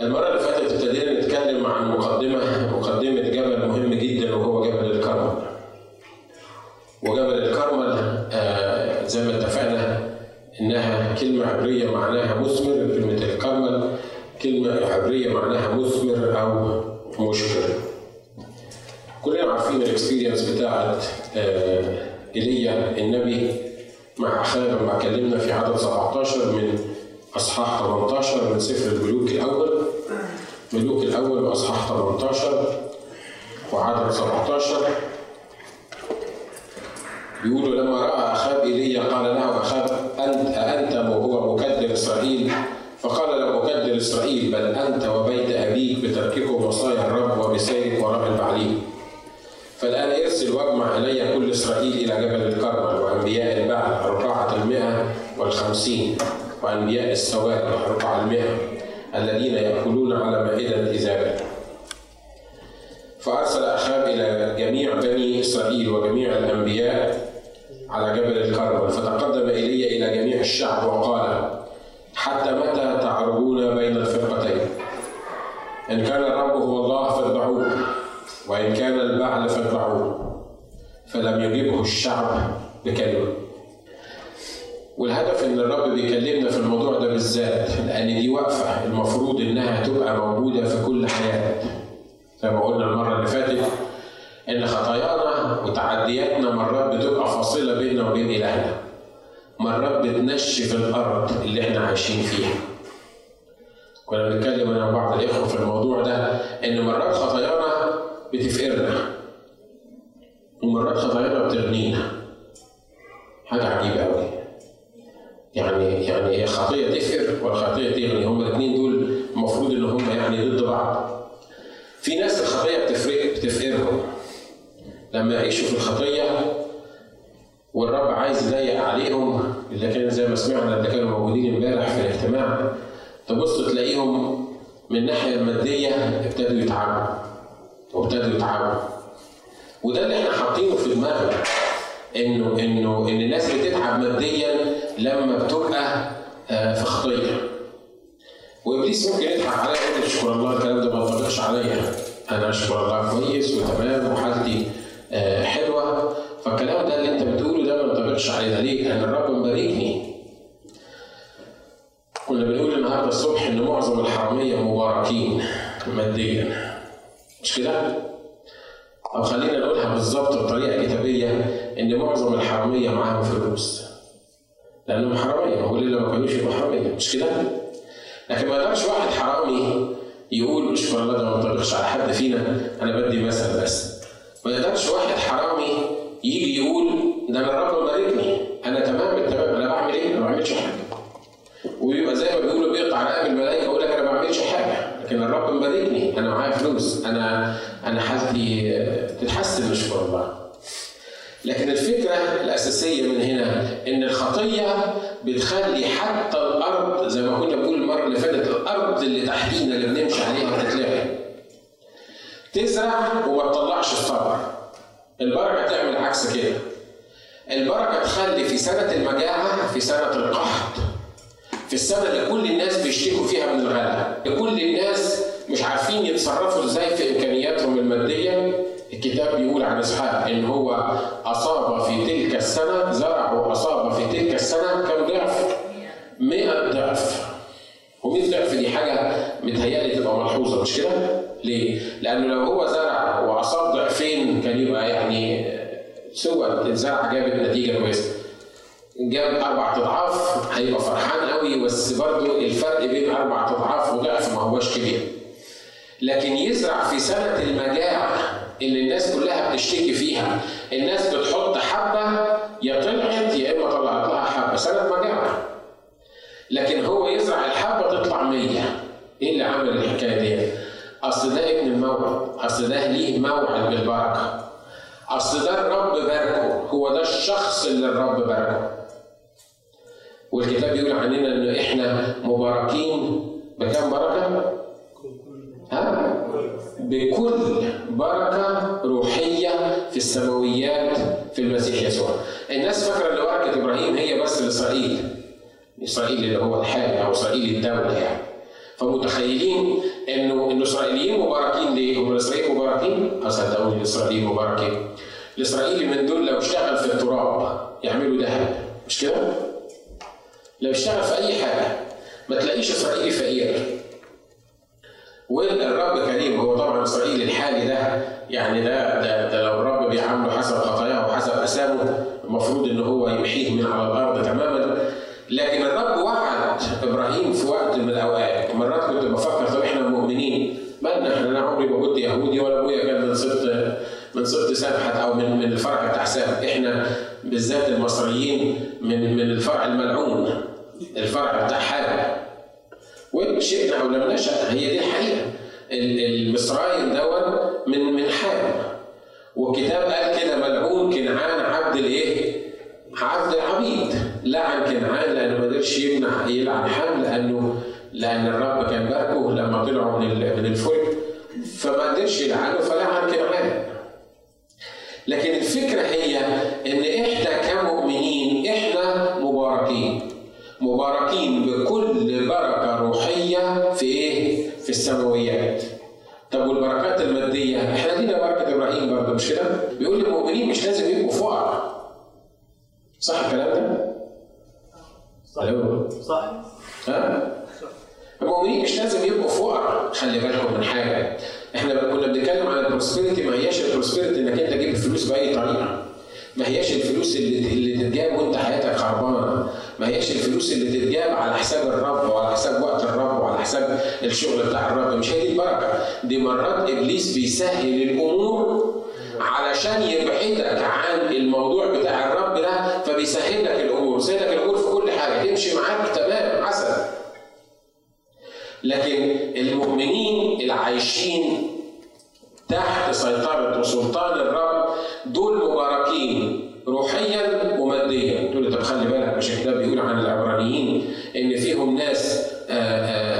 المرة اللي فاتت ابتدينا نتكلم عن مقدمة مقدمة جبل مهم جدا وهو جبل الكرمل. وجبل الكرمل آه زي ما اتفقنا إنها كلمة عبرية معناها مثمر، كلمة الكرمل كلمة عبرية معناها مثمر أو مشكر. كلنا عارفين الاكسبيرينس بتاعت آه إيليا النبي مع أخاه لما اتكلمنا في عدد 17 من أصحاح 18 من سفر الملوك الأول ملوك الأول وأصحاح 18 وعدد 17 بيقولوا لما رأى اخاب إيليا قال له اخاب انت أنت وهو مكدر إسرائيل. فقال لم اكدر إسرائيل بل أنت وبيت أبيك بترككم وصايا الرب وبسيرك وراء البعليم. فالآن ارسل واجمع إلي كل إسرائيل إلى جبل الكرمل وأنبياء البعل أربعة المئة والخمسين وأنبياء السواد أربعة المئة. الذين يأكلون على مائدة إيزابل فأرسل أخاب إلى جميع بني إسرائيل وجميع الأنبياء على جبل الكرمل فتقدم إلي إلى جميع الشعب وقال حتى متى تعرجون بين الفرقتين؟ إن كان الرب هو الله فاتبعوه وإن كان البعل فاتبعوه فلم يجبه الشعب بكلمة. والهدف ان الرب بيكلمنا في الموضوع ده بالذات لأن دي وقفة المفروض إنها تبقى موجودة في كل حياة. زي ما قلنا المرة اللي فاتت إن خطايانا وتعدياتنا مرات بتبقى فاصلة بيننا وبين إلهنا. مرات بتنشف الأرض اللي إحنا عايشين فيها. كنا بنتكلم أنا وبعض الإخوة في الموضوع ده إن مرات خطايانا بتفقرنا ومرات خطايانا بتغنينا. حاجة عجيبة أوي. يعني يعني هي خطية تفقر والخطية تغني هما الاثنين دول المفروض إن هما يعني ضد بعض. في ناس الخطية بتفرق بتفقرهم لما يعيشوا في الخطية والرب عايز يضيق عليهم اللي كان زي ما سمعنا اللي كانوا موجودين امبارح في الاجتماع تبص تلاقيهم من الناحية المادية ابتدوا يتعبوا وابتدوا يتعبوا. وده اللي إحنا حاطينه في دماغنا. إنه إنه إن الناس بتتعب ماديا لما بتبقى في خطيه وإبليس ممكن يضحك عليا يقول اشكر الله الكلام ده ما ينطبقش عليا. أنا اشكر الله كويس وتمام وحالتي حلوة. فالكلام ده اللي أنت بتقوله ده ما ينطبقش علينا ليه؟ لأن الرب مباركني. كنا بنقول النهارده الصبح إن معظم الحرامية مباركين ماديا. مش كده؟ أو خلينا نقولها بالظبط بطريقة كتابية. إن معظم الحرامية معاهم فلوس. لأنهم حرامية، هو ليه ما كانوش يبقوا حرامية، مش كده؟ لكن ما يقدرش واحد حرامي يقول اشكر الله ده ما ينطبقش على حد فينا، أنا بدي مثل بس. ما يقدرش واحد حرامي يجي يقول ده أنا الرب مباركني، أنا تمام التمام، أنا بعمل إيه؟ أنا ما بعملش حاجة. ويبقى زي ما بيقولوا بيقطع رقاب الملائكة يقول لك أنا ما بعملش حاجة، لكن الرب مباركني أنا معايا فلوس أنا أنا حالتي تتحسن نشكر الله لكن الفكرة الأساسية من هنا إن الخطية بتخلي حتى الأرض زي ما كنا بنقول المرة اللي فاتت الأرض اللي تحتينا اللي بنمشي عليها بتتلغي. تزرع وما تطلعش الثمر. البركة تعمل عكس كده. البركة تخلي في سنة المجاعة في سنة القحط في السنة اللي كل الناس بيشتكوا فيها من الغلا لكل الناس مش عارفين يتصرفوا إزاي في إمكانياتهم المادية الكتاب بيقول عن إسحاق إن هو أصاب في تلك السنة زرع وأصاب في تلك السنة كم ضعف؟ 100 ضعف و100 ضعف دي حاجة متهيألي تبقى ملحوظة مش كده؟ ليه؟ لأنه لو هو زرع وأصاب ضعفين كان يبقى يعني سوى الزرعه جابت نتيجه كويسة جاب أربع أضعاف هيبقى فرحان قوي بس برضه الفرق بين أربع أضعاف وضعف ما هوش كبير. لكن يزرع في سنة المجاعه اللي الناس كلها بتشتكي فيها، الناس بتحط حبة يا طلعت يا إما طلعت لها حبة، سنه مجاعه. لكن هو يزرع الحبة تطلع 100 إيه اللي عمل الحكاية دي؟ أصل ده ابن الموعد، أصل ده ليه موعد بالبركة. أصل ده الرب باركه، هو ده الشخص اللي الرب باركه. والكتاب بيقول عننا ان إحنا مباركين بكم بركة؟ ها؟ بكل بركة روحية في السماويات في المسيح يسوع. الناس فاكرة إن بركة إبراهيم هي بس لإسرائيل. إسرائيل اللي هو الحال أو إسرائيل الدولة يعني. فمتخيلين إنه الاسرائيليين مباركين ليه؟ هم الاسرائيليين مباركين؟ صدقوني الاسرائيليين مباركين. الإسرائيلي من دول لو اشتغل في التراب يعملوا ذهب مش كده؟ لو اشتغل في أي حاجة ما تلاقيش إسرائيلي فقير. والرب كريم هو طبعا إسرائيل الحالي ده. يعني ده ده, ده لو الرب بيعامله حسب خطاياه وحسب أسامه المفروض إن هو يمحيه من على الأرض تماما. لكن الرب وعد إبراهيم في وقت من الأوقات. مرات كنت بفكر طب إحنا مؤمنين؟ مالنا إحنا أنا عمري ما كنت يهودي ولا أبويا كان من سبط من سبط سبحت أو من من الفرع بتاع سام إحنا بالذات المصريين من من الفرع الملعون الفرع بتاع حاجة وشئنا أو لم نشأ هي دي الحقيقة المصرايم دون من من حام والكتاب قال كده ملعون كنعان عبد الإيه؟ عبد العبيد. لعن كنعان لأنه ما قدرش يمنع يلعن حام لأنه لأن الرب كان باركه لما طلعوا من من الفلك فما قدرش يلعنه فلعن كنعان. لكن الفكرة هي إن إحنا كمؤمنين إحنا مباركين. مباركين بكل بركة روحية في إيه؟ في السماويات. طب والبركات المادية إحنا لينا بركة إبراهيم برضه مش كده؟ بيقول المؤمنين مش لازم يبقوا فقراء. صح الكلام ده؟ صح صح ها؟ المؤمنين مش لازم يبقوا فقراء خلي بالكم من حاجة إحنا كنا بنتكلم عن ال prosperity ما هياش ال prosperity إنك أنت تجيب الفلوس بأي طريقة ما هياش الفلوس اللي اللي تتجاب وانت حياتك خربانة. ما هياش الفلوس اللي تتجاب على حساب الرب وعلى حساب وقت الرب وعلى حساب الشغل بتاع الرب. مش هي دي البركة؟ دي مرات إبليس بيسهل الأمور علشان يبعدك عن الموضوع بتاع الرب ده فبيسهل لك الأمور يسهل لك الأمور في كل حاجة. تمشي معاك تمام عسل لكن المؤمنين العايشين تحت سيطرة وسلطان الرب دول مباركين روحيا وماديا. تقول طب خلي بالك مش الكتاب بيقول عن العبرانيين إن فيهم ناس آآ آآ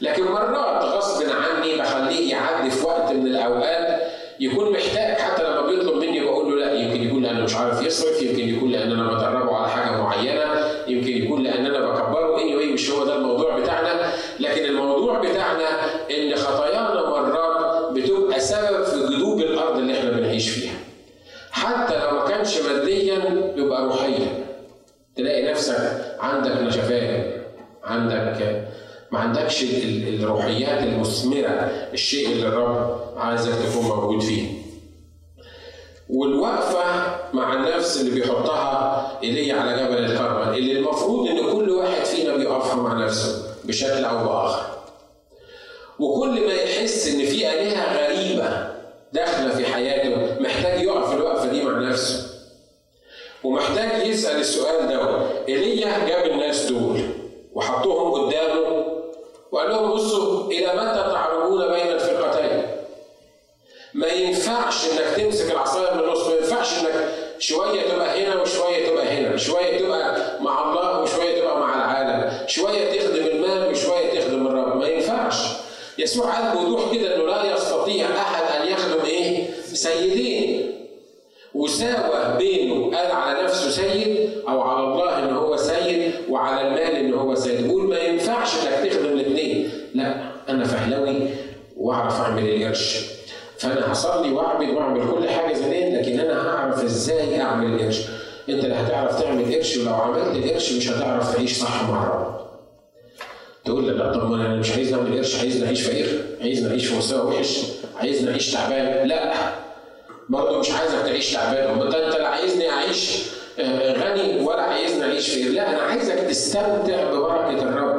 لكن مرات غصب عني بخليه يعدي في وقت من الأوقات يكون محتاج ما عندكش الروحيات المثمرة الشيء اللي الرب عايزك تكون موجود فيه. والوقفة مع النفس اللي بيحطها إيليا على جبل الكرمل اللي المفروض إن كل واحد فينا بيقفها مع نفسه بشكل أو بآخر. وكل ما يحس إن في آلهة غريبة داخلة في حياته محتاج يقف الوقفة دي مع نفسه. ومحتاج يسأل السؤال ده إيليا جاب الناس دول وحطهم قدامه وقال لهم بصوا إلى متى تعرجون بين الفرقتين؟ ما ينفعش إنك تمسك العصاية من النص، ما ينفعش إنك شوية تبقى هنا وشوية تبقى هنا، شوية تبقى مع الله وشوية تبقى مع العالم، شوية تخدم المال وشوية تخدم الرب، ما ينفعش. يسوع قال بوضوح كده إنه لا يستطيع أحد أن يخدم إيه؟ سيدين. وساوى بينه قال على نفسه سيد أو على الله إن هو سيد وعلى المال إن هو سيد يقول ما ينفعش إنك تخدم الاثنين لا أنا فهلوي وأعرف أعمل القرش. فأنا هصلي واعبد وأعمل كل حاجة زمان لكن أنا هعرف إزاي أعمل القرش. أنت لا هتعرف تعمل قرش ولو عملت القرش مش هتعرف تعيش صح مع الرب. تقول لي لا طب ما أنا مش عايز أعمل قرش عايز نعيش فقير عايز نعيش في مستوى وحش عايز نعيش تعبان. لا برضه مش عايزك تعيش تعبان. انت أنت لا عايزني أعيش غني ولا عايزني أعيش فقير. لا أنا عايزك تستمتع ببركة الرب.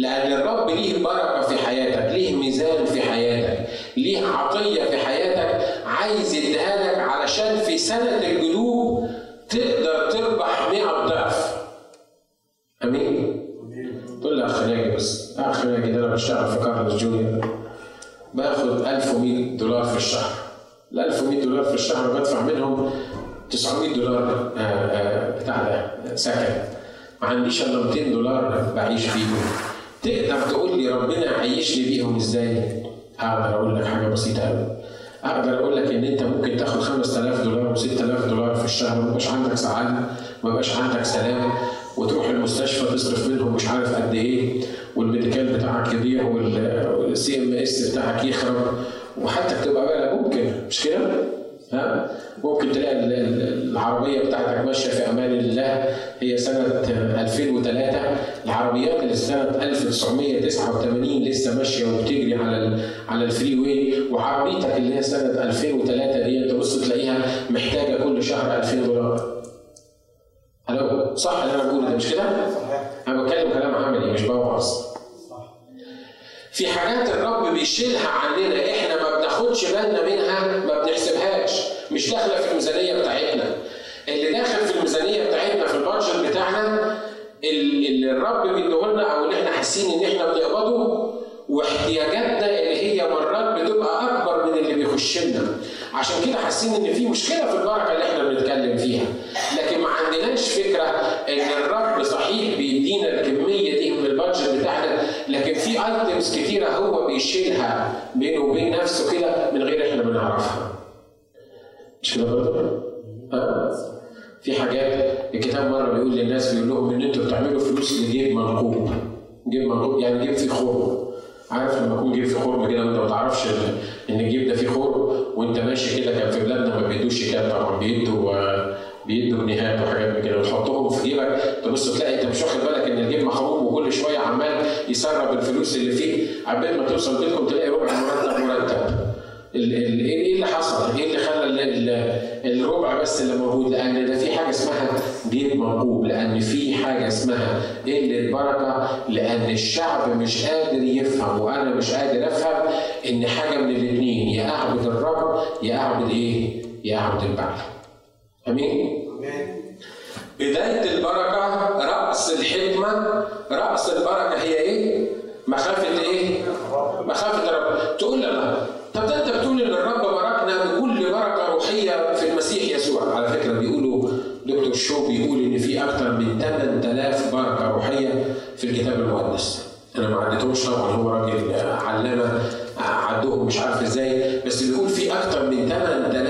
لأن الرب ليه بركة في حياتك ليه ميزان في حياتك ليه عطية في حياتك عايز يديها لك علشان في سنة الجدوب تقدر تربح 100 ضعف. أمين؟ تقول لي اخ ناجي بس. اخ ناجي ده أنا بشتغل في كارلوس جونيور. باخد 1100 دولار في الشهر. ال 1100 دولار في الشهر بدفع منهم 900 دولار آه، آه، بتاع ده سكن. ما عنديش إلا 200 دولار بعيش بيهم تقدر تقول لي ربنا يعيشني بيهم إزاي؟ أقدر أقول لك حاجة بسيطة قوي أقدر أقول لك إن أنت ممكن تاخد 5000 دولار و6000 دولار في الشهر وما عندك سعادة ما يبقاش عندك سلام وتروح المستشفى تصرف منهم مش عارف قد إيه وال medical بتاعك يضيع وال CMS بتاعك يخرب وحتى تبقى بقى ممكن مش كده؟ ها؟ ممكن تلاقي ال- ال- العربية بتاعتك ماشية في أمان الله هي سنة 2003 العربيات اللي سنة 1989 لسه ماشية وبتجري على على ال freeway وعربيتك اللي هي سنة 2003 دي تبص تلاقيها محتاجة كل شهر 2000 دولار. ألو صح اللي أنا بقوله ده مش كده؟ أنا بتكلم كلام عملي مش بوعظ. في حاجات الرب بيشيلها عننا إحنا ما بناخدش بالنا منها ما بنحسبهاش. مش داخلة في الميزانية بتاعتنا. اللي داخل في الميزانية بتاعتنا في البادجت بتاعنا ال- اللي الرب بيديهولنا أو اللي إحنا حاسين ان إحنا بنقبضه واحتياجاتنا اللي هي مرات بتبقى اكبر من اللي بيخش لنا. عشان كده حاسين ان في مشكلة في البركة اللي إحنا بنتكلم فيها. لكن ما عندناش فكرة ان الرب صحيح بيدينا الكمية دي من البادجت بتاعنا لكن في ايتمز كتيره هو بيشيلها بينه وبين نفسه كده من غير إحنا ما نعرفها مش كده برضه؟ في حاجات الكتاب مرة بيقول للناس بيقول لهم إن أنتوا بتعملوا فلوس لجيب منقوب. جيب منقوب يعني جيب فيه خرم عارف لما يكون جيب فيه خرم كده وأنت ما تعرفش إن- الجيب ده فيه خرم وأنت ماشي كده كان في بلادنا ما بيدوش شيكات طبعا بيدوا بيدوا جنيهات وحاجات من كده وتحطهم في جيبك تبص تلاقي انت مش واخد بالك إن الجيب مخروم وكل شوية عمال يسرب الفلوس اللي فيه عبال ما توصل بيتكم تلاقي ربع مرتب مرتب ال- إيه اللي حصل؟ إيه اللي خلى ال- ال- الربع بس اللي موجود؟ لأن ده في حاجة اسمها جيب منقوب، لأن في حاجة اسمها قلة بركة، لأن الشعب مش قادر يفهم وأنا مش قادر أفهم إن حاجة من الاثنين يا أعبد الرب يا أعبد إيه؟ يا أعبد البعل. امين؟ بداية البركة رأس الحكمة رأس البركة هي إيه؟ مخافة إيه؟ مخافة الرب تقول لي لا طب أنت بتقول إن الرب باركنا بكل بركة روحية في المسيح يسوع على فكرة بيقولوا دكتور شو بيقول إن في أكثر من 8000 بركة روحية في الكتاب المقدس أنا ما عدتهمش طبعا هو راجل علامة عدهم مش عارف إزاي بس بيقول في أكثر من 8000 بركة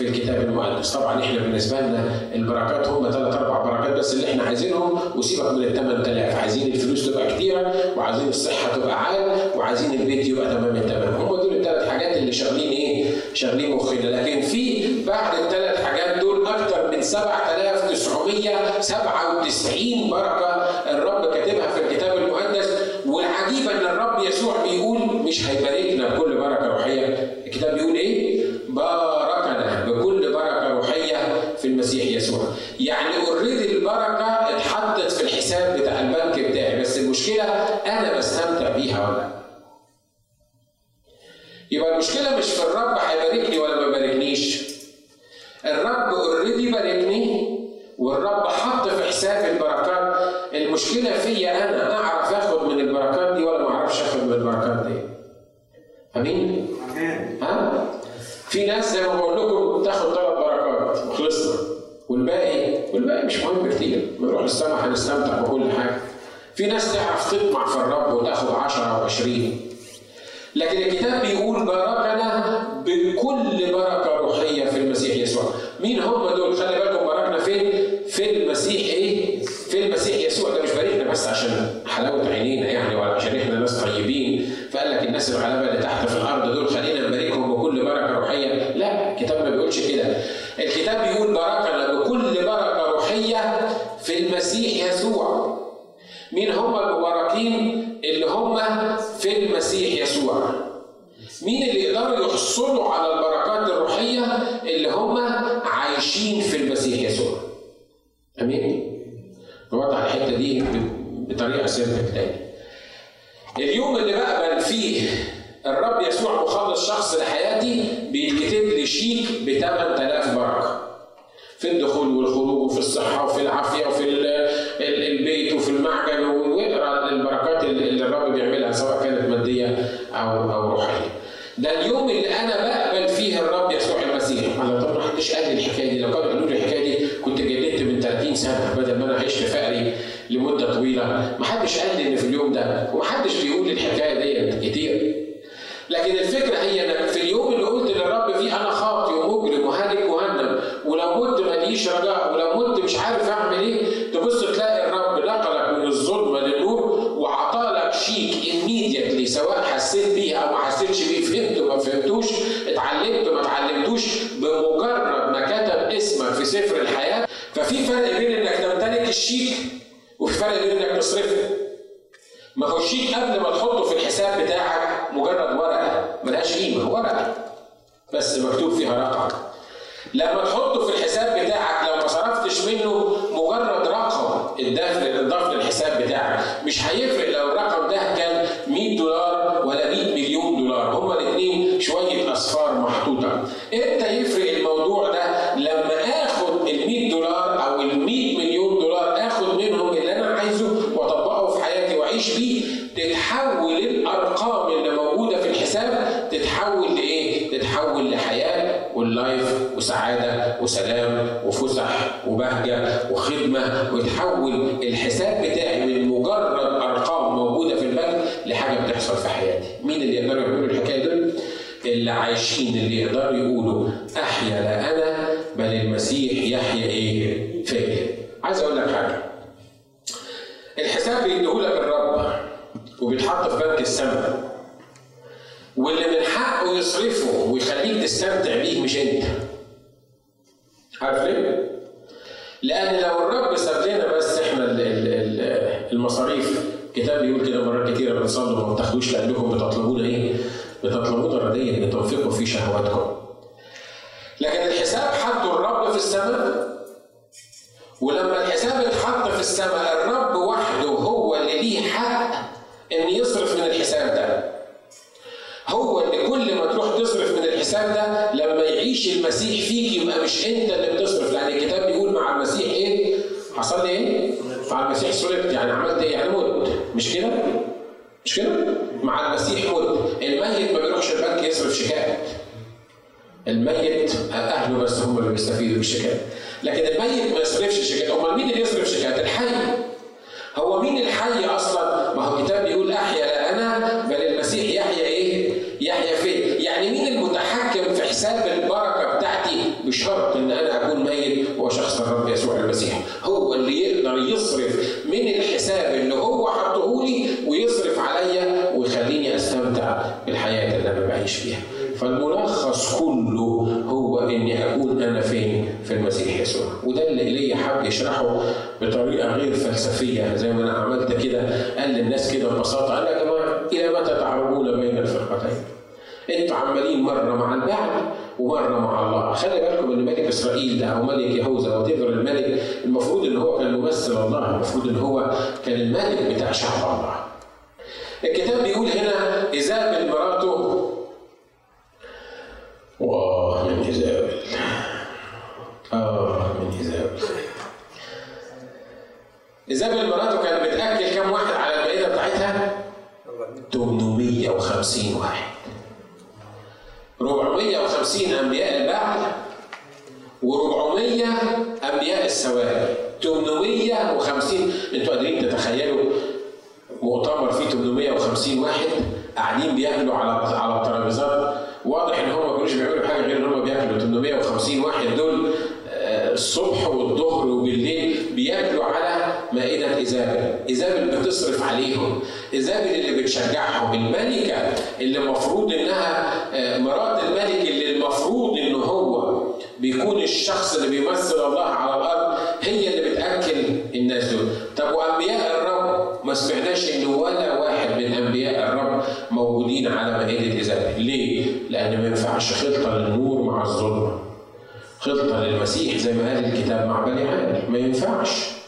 في الكتاب المقدس. طبعا إحنا بالنسبة لنا البركات هم ثلاث أربع بركات بس اللي إحنا عايزينهم وسيبك من ال 8000 عايزين الفلوس تبقى كتيرة وعايزين الصحة تبقى عال وعايزين البيت يبقى تمام التمام. هم دول الثلاث حاجات اللي شغالين إيه؟ شغالين مخنا. لكن في بعد الثلاث حاجات دول أكثر من 7997 بركة الرب كاتبها في الكتاب المقدس. والعجيب إن الرب يسوع بيقول مش هيباركنا بكل بركة روحيه الكتاب بيقول إيه؟ باركنا بكل بركه روحيه في المسيح يسوع. يعني already البركة اتحطت في الحساب بتاع البنك بتاعي بس المشكلة أنا بستمتع بيها ولا لا؟ يبقى المشكلة مش في الرب هيباركني ولا ما يباركنيش الرب already باركني والرب حط في حساب البركات. المشكلة فيا أنا أعرف آخد من البركات دي ولا ما أعرفش آخد من البركات دي؟ آمين؟ ها؟ في ناس زي ما بقول لكم تاخد ثلاث بركات وخلصنا والباقي والباقي مش مهم كتير. نروح السما هنستمتع بكل حاجة. في ناس تعرف تطمع في الرب وتاخد 10 أو 20 لكن الكتاب بيقول باركنا بكل بركة روحية في المسيح يسوع. مين هم دول؟ خلي بالكم باركنا فين؟ في المسيح إيه؟ في المسيح يسوع. ده مش باركنا بس عشان حلاوة عينينا يعني ولا عشان إحنا ناس طيبين. فقال لك الناس الغلابة اللي تحت في الأرض دول خلينا مين اللي يقدروا يحصلوا على البركات الروحية اللي هم عايشين في المسيح يسوع؟ أمين؟ نوضح الحتة دي بطريقة سيمبل تاني اليوم اللي بقبل فيه الرب يسوع مخلص شخص لحياتي بيتكتب لي شيك ب 8000 بركة. في الدخول والخروج وفي الصحة وفي العافية وفي البيت وفي المعجن واقرا البركات اللي الرب بيعملها سواء كانت مادية أو أو روحية. ده اليوم اللي أنا بقبل فيه الرب يسوع المسيح، أنا طب ما حدش قال لي الحكاية دي، لو كانوا قالوا لي الحكاية دي. كنت جددت من 30 سنة بدل ما أنا عشت فقري لمدة طويلة، ما حدش قال لي إن في اليوم ده، وما حدش بيقول الحكاية دي كتير. لكن الفكرة هي انك في اليوم اللي قلت للرب فيه أنا خاطي ومجرم وهالك مهنم ولو مت ماليش رجاء. ولو مت مش عارف الشيك وفي فرق إنك تصرفه. ما هو الشيك قبل ما تحطه في الحساب بتاعك مجرد ورقة ملهاش قيمة ورقة. بس مكتوب فيها رقم. لما تحطه في الحساب بتاعك لو ما صرفتش منه مجرد رقم اتضاف للحساب بتاعك مش هيفرق لو الرقم ده وسعادة وسلام وفسح وبهجة وخدمة ويتحول الحساب بتاعي من مجرد أرقام موجودة في البنك لحاجة بتحصل في حياتي. مين اللي يقدروا يقولوا الحكاية دول؟ اللي عايشين اللي يقدروا يقولوا احيا لا أنا بل المسيح يحيا إيه؟ فيا. عايز أقول لك حاجة. الحساب بيديهولك الرب وبيتحط في بنك السماء واللي من حقه يصرفه ويخليك تستمتع بيه مش أنت عارف ليه؟ لأن لو الرب ساب لنا بس إحنا المصاريف كتاب بيقول كده مرات كتيرة بتصلوا ما بتاخدوش لأنكم بتطلبون إيه؟ بتطلبون رديا لتنفقوا في شهواتكم. لكن الحساب حطه الرب في السماء ولما الحساب اتحط في السماء الرب وحده هو اللي ليه حق إن يصرف من الحساب ده ما تروح تصرف من الحساب ده لما يعيش المسيح فيك يبقى مش انت اللي بتصرف. لأن الكتاب بيقول مع المسيح إيه؟ حصل لي إيه؟ مع المسيح صلبت يعني عملت إيه؟ يعني مت. مش كده؟ مش كده؟ مع المسيح مت. الميت ما بيروحش البنك يصرف شيكات الميت أهله بس هم اللي بيستفيدوا بالشيكات لكن الميت ما يصرفش شيكات أمال مين اللي يصرف شيكات الحي. هو مين الحي أصلا؟ ما هو الكتاب بيقول أحيا لا أنا بل حساب البركة بتاعتي بشرط إن أنا أكون ميت هو شخص الرب يسوع المسيح. هو اللي يقدر يصرف من الحساب اللي هو حطه لي ويصرف عليا ويخليني أستمتع بالحياة اللي أنا بعيش فيها. فالملخص كله هو إني أكون أنا فين؟ في المسيح يسوع. وده اللي ايليا حب يشرحه بطريقة غير فلسفية. زي ما أنا عملت كده. قال للناس كده ببساطة. قال يا جماعة إلى متى تعرضون بين الفرقتين؟ إنتوا عمالين مرة مع البعل ومرة مع الله. خلي بالكم إن ملك إسرائيل ده أو ملك يهوذا أو الملك المفروض إن هو كان ممثل الله المفروض إن هو كان الملك بتاع شعب الله. الكتاب بيقول هنا ايزابل مراته واه من ايزابل آه من ايزابل ايزابل مراته كانت بتاكل كام واحد على المائده بتاعتها؟ 850 واحد. 450 أنبياء البعل و400 أنبياء السواد. 850 أنتوا قادرين تتخيلوا مؤتمر فيه 850 واحد قاعدين بياكلوا على على الترابيزات واضح إن هم ما كانوش بيعملوا حاجة غير إن هم بياكلوا. 850 واحد دول الصبح والظهر وبالليل بياكلوا على مائدة إيزابل، إيزابل بتصرف عليهم، إيزابل اللي بتشجعهم، الملكة اللي المفروض إنها مرات الملك اللي المفروض إن هو بيكون الشخص اللي بيمثل الله على الأرض هي اللي بتأكل الناس دول، طب وأنبياء الرب؟ ما سمعناش إن ولا واحد من أنبياء الرب موجودين على مائدة إيزابل، ليه؟ لأن ما ينفعش خلطة للنور مع الظلمة. خلطة للمسيح زي ما قال الكتاب مع بني عامر ما ينفعش.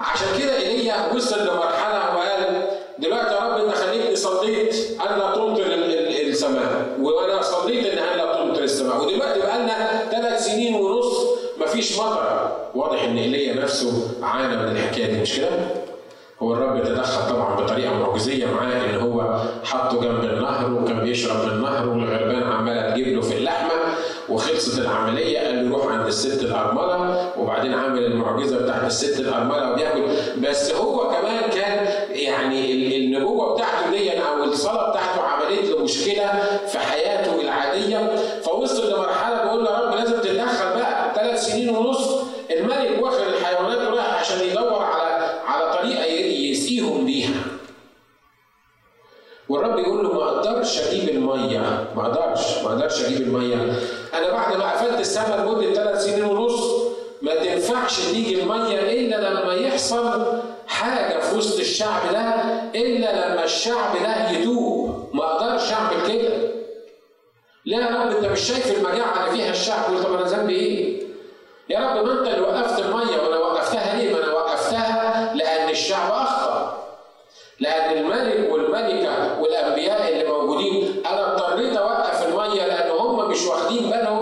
عشان كده ايليا وصل لمرحلة وقال دلوقتي يا رب أنت خليتني صليت الا تمطر السماء. وأنا صليت إن الا تمطر السماء. ودلوقتي بقى لنا ثلاث سنين ونص مفيش مطر. واضح إن إيليا نفسه عانى من الحكاية دي مش كده؟ هو الرب تدخل طبعا بطريقة معجزية معاه إن هو حطه جنب النهر وكان بيشرب من النهر والغربان عماله تجيب له في اللحمة. وخلصت العملية قال له روح عند الست الأرملة وبعدين عمل المعجزة بتاعت الست الأرملة وبياكل بس هو كمان كان يعني النبوة بتاعته دي أو الصلاة بتاعته عملت له مشكلة في حياته العادية. فوصل لمرحلة بيقول له يا رب لازم تتدخل بقى ثلاث سنين ونص. الملك واخد الحيوانات وراح عشان يدور على على طريقة يسقيهم بيها. والرب يقول له أقدرش أجيب المية. ما أقدرش ما أقدرش أجيب المية. أنا بعد ما قفلت السماء لمده ثلاث سنين ونص ما تنفعش تيجي المية إلا لما يحصل حاجة في وسط الشعب ده إلا لما الشعب ده يتوب. ما أقدرش أعمل كده. لا يا رب أنت مش شايف المجاعة اللي فيها الشعب طب أنا ذنبي إيه؟ يا رب ما أنت اللي وقفت المية وأنا وقفتها ليه؟ ما أنا وقفتها لأن الشعب أخطأ. لأن الملك والملكة والأنبياء اللي موجودين أنا اضطريت أوقف المية لأن هم مش واخدين بالهم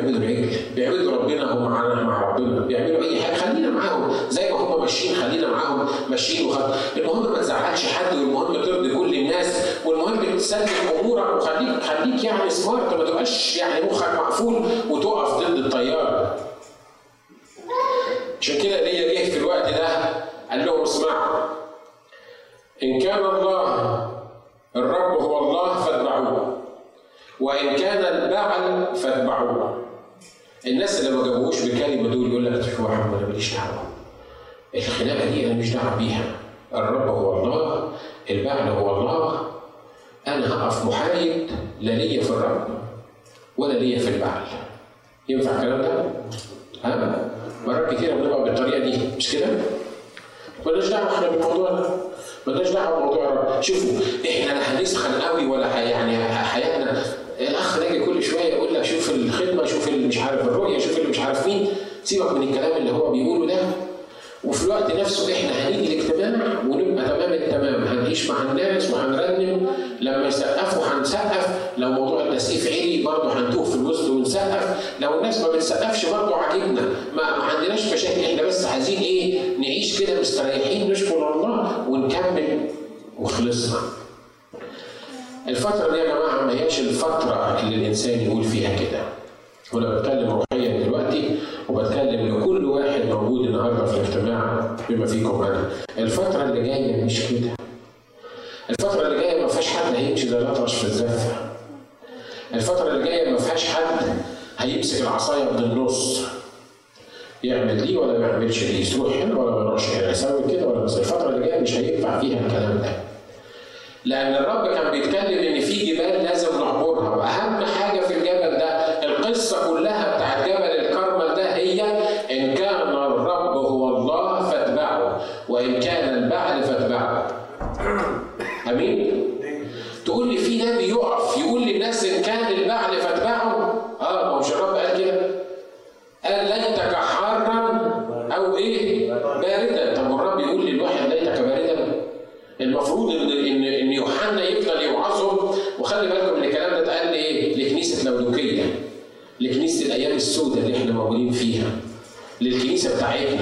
يعبدوا العجل بيعبدوا ربنا هم معانا مع ربنا. بيعملوا أي حاجة. خلينا معاهم. زي ما هم ماشيين خلينا معاهم. ماشيين وخد المهم ما تزعلش حد والمهم ترضي كل الناس والمهم تسلم أمورك وخليك خليك يعني سمارت ما تبقاش يعني مخك مقفول وتقف ضد التيار عشان كده ليا جه في الوقت ده قال لهم اسمعوا إن كان الله الرب هو الله فاتبعوه وإن كان البعل فاتبعوه. الناس اللي ما جابوهوش بكلمه دول يقول لك عم أنا ماليش دعوة. الخناقة دي أنا مش دعوة بيها. الرب هو الله البعل هو الله. أنا هقف محايد لا ليا في الرب ولا ليا في البعل. ينفع الكلام ده؟ ها؟ مرات كتيره بنبقى بالطريقة دي. مش كده؟ مالناش دعوة إحنا بالموضوع ده. مالناش دعوة بموضوع الرب. شوفوا إحنا لا هنسخن قوي ولا يعني حياتنا الأخ ناجي كل شوية يقول لك شوف الخدمة شوف اللي مش عارف الرؤية شوف اللي مش عارف مين. سيبك من الكلام اللي هو بيقوله ده. وفي الوقت نفسه إحنا هنيجي الاجتماع ونبقى تمام التمام. هنعيش مع الناس وهنرنم لما يسقفوا هنسقف. لو موضوع التسقيف عالي برضه هنتوه في الوسط ونسقف. لو الناس ما بتسقفش برضه عاجبنا. ما, ما عندناش مشاكل. إحنا بس عايزين إيه؟ نعيش كده مستريحين نشكر الله ونكمل. وخلصنا. الفترة دي يا جماعة ما هياش الفترة اللي الإنسان يقول فيها كده. وأنا بتكلم روحيا دلوقتي وبتكلم لكل واحد موجود النهارده في الاجتماع بما فيكم أنا. الفترة اللي جاية مش كده. الفترة اللي جاية ما فيهاش حد هيمشي زي الأطرش في الزفة. الفترة اللي جاية ما فيهاش حد هيمسك العصاية من النص. يعمل دي ولا ما يعملش دي، يروح هنا ولا ما يروحش هنا، يسوي كده ولا بس الفترة اللي جاية مش هينفع فيها الكلام ده. لأن الرب كان بيتكلم إن في جبال لازم نعبرها، وأهم حاجة في الجبل ده القصة كلها بتاعت جبل الكرمل ده هي إن كان الرب هو الله فاتبعه، وإن كان البعل فاتبعه. أمين؟ chạy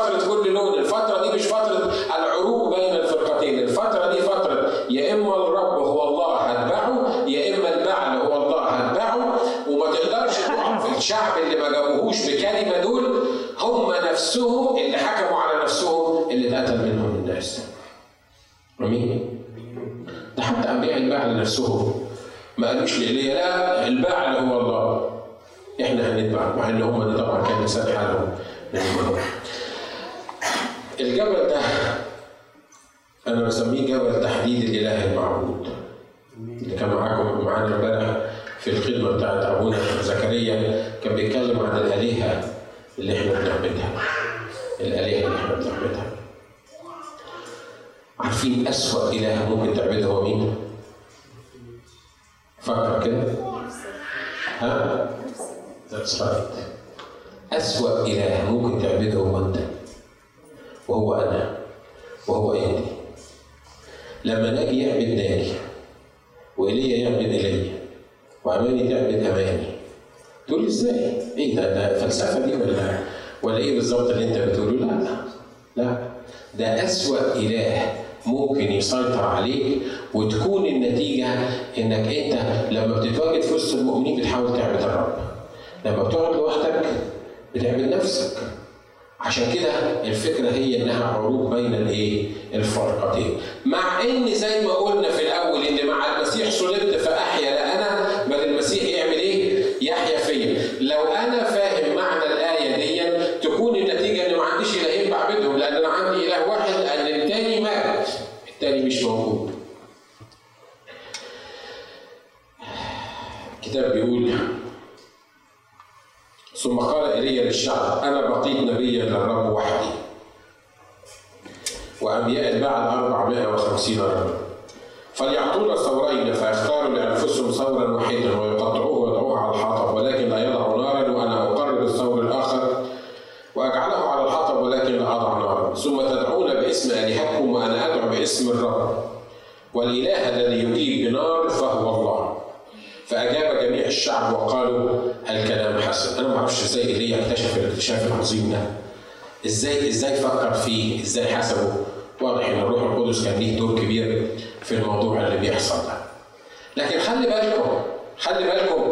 فترة كل لون الفترة دي مش فترة العروق بين الفرقتين الفترة دي فترة يا إما الرب هو الله هتبعه يا إما البعل هو الله هتبعه وما تقدرش تقع في الشعب اللي ما جابوهوش بكلمة دول هم نفسهم اللي حكموا على نفسهم اللي اتقتل منهم الناس. آمين. ده حتى أنبياء البعل نفسهم ما قالوش لإيليا لا. إزاي إزاي فكر فيه؟ إزاي حسبه؟ واضح إن الروح القدس كان ليه دور كبير في الموضوع اللي بيحصل ده. لكن خلي بالكم خلي بالكم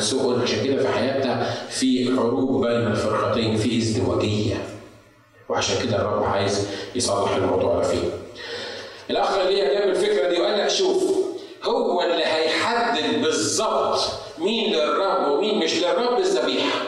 سوء عشان كده في حياتنا في حروب بين الفرقتين في ازدواجية وعشان كده الرب عايز يصلح الموضوع ده فيه. الأخ اللي جاب الفكرة دي وقال لك شوف هو اللي هيحدد بالظبط مين للرب ومين مش للرب الذبيحة.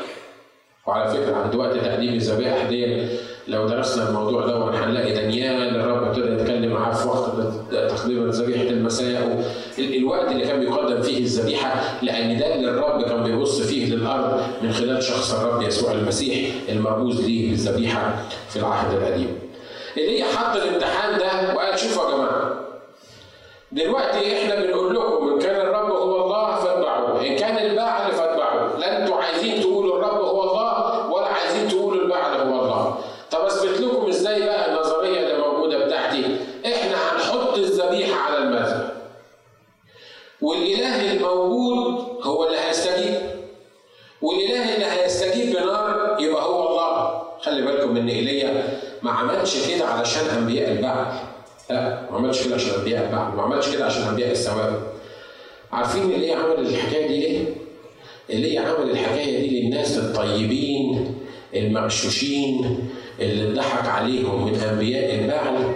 وعلى فكرة عند وقت تقديم الذبائح ديت لو درسنا الموضوع ده هنلاقي دانيال الرب ابتدى يتكلم معاه في وقت تقديم ذبيحة المساء الوقت اللي كان بيقدم فيه الذبيحة لأن ده اللي الرب كان بيبص فيه للأرض من خلال شخص الرب يسوع المسيح المرموز ليه بالذبيحه في العهد القديم. اللي حط الامتحان ده وقال شوفوا يا جماعة دلوقتي إحنا بنقول لكم إن كان الرب هو الله فاتبعوه إن كان البعل علشان أنبياء البعل لا ما عملش كده عشان أنبياء البعل ما عملش كده عشان أنبياء السواد عارفين ليه عمل الحكاية دي ليه؟ ليه عمل الحكاية دي للناس الطيبين المغشوشين اللي اتضحك عليهم من أنبياء البعل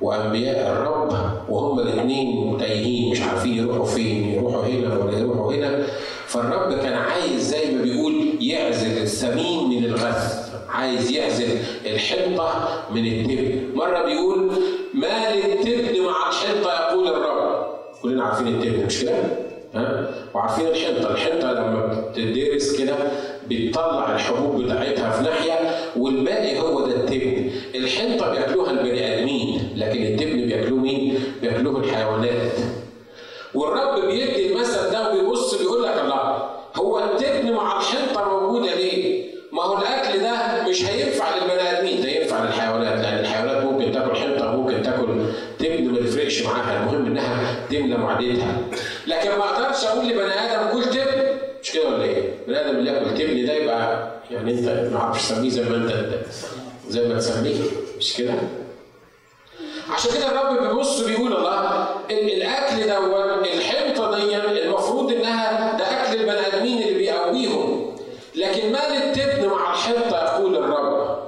وأنبياء الرب وهم الاثنين تايهين مش عارفين يروحوا فين يروحوا هنا ولا يروحوا هنا. فالرب كان عايز زي ما بيقول يعزل السمين من الغث عايز يعزل الحنطة من التبن مرة بيقول ما للتبن مع الحنطة يقول الرب كلنا عارفين التبن مش كده؟ ها؟ وعارفين الحنطة الحنطة لما بتدرس كده بتطلع الحبوب بتاعتها في ناحية والباقي هو ده التبن الحنطة بياكلوها البني آدمين لكن التبن بياكلوه مين؟ بياكلوه الحيوانات والرب بيدي المثل ده وبيبص بيقول لك الله هو التبن مع الحنطة موجودة ليه؟ ما هو الأكل ده مش هينفع للبني آدمين ده ينفع للحيوانات لأن الحيوانات ممكن تاكل حنطة ممكن تاكل تبن ما يفرقش معاها المهم إنها تملى معدتها لكن ما أقدرش أقول لبني آدم كل تبن مش كده ولا إيه؟ بني آدم اللي ياكل تبن ده يبقى يعني أنت ما أعرفش تسميه زي ما أنت زي ما تسميه. مش كده؟ عشان كده الرب بيبص بيقول الله الأكل دوت الحنطه دي المفروض إنها ده أكل البني آدمين اللي بيقويهم. لكن ما للتبن مع الحنطه يقول الرب؟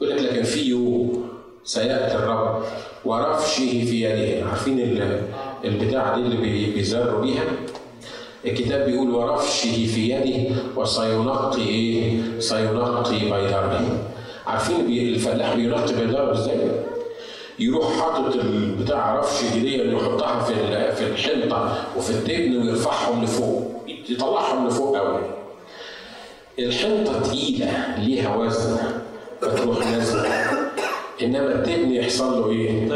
يقول لك لكن في يوم سيأتي الرب. ورفشه في يده عارفين البتاعة دي اللي بيزروا بيها؟ الكتاب بيقول ورفشه في يده وسينقي إيه؟ سينقي بيضره عارفين الفلاح بينقي بيضره إزاي؟ يروح حاطط البتاع رفش دي يحطها في في الحنطة وفي التبن ويرفعهم لفوق. يطلعهم لفوق قوي الحنطة تقيلة ليها وزن فتروح نازلة. إنما التبن يحصل له إيه؟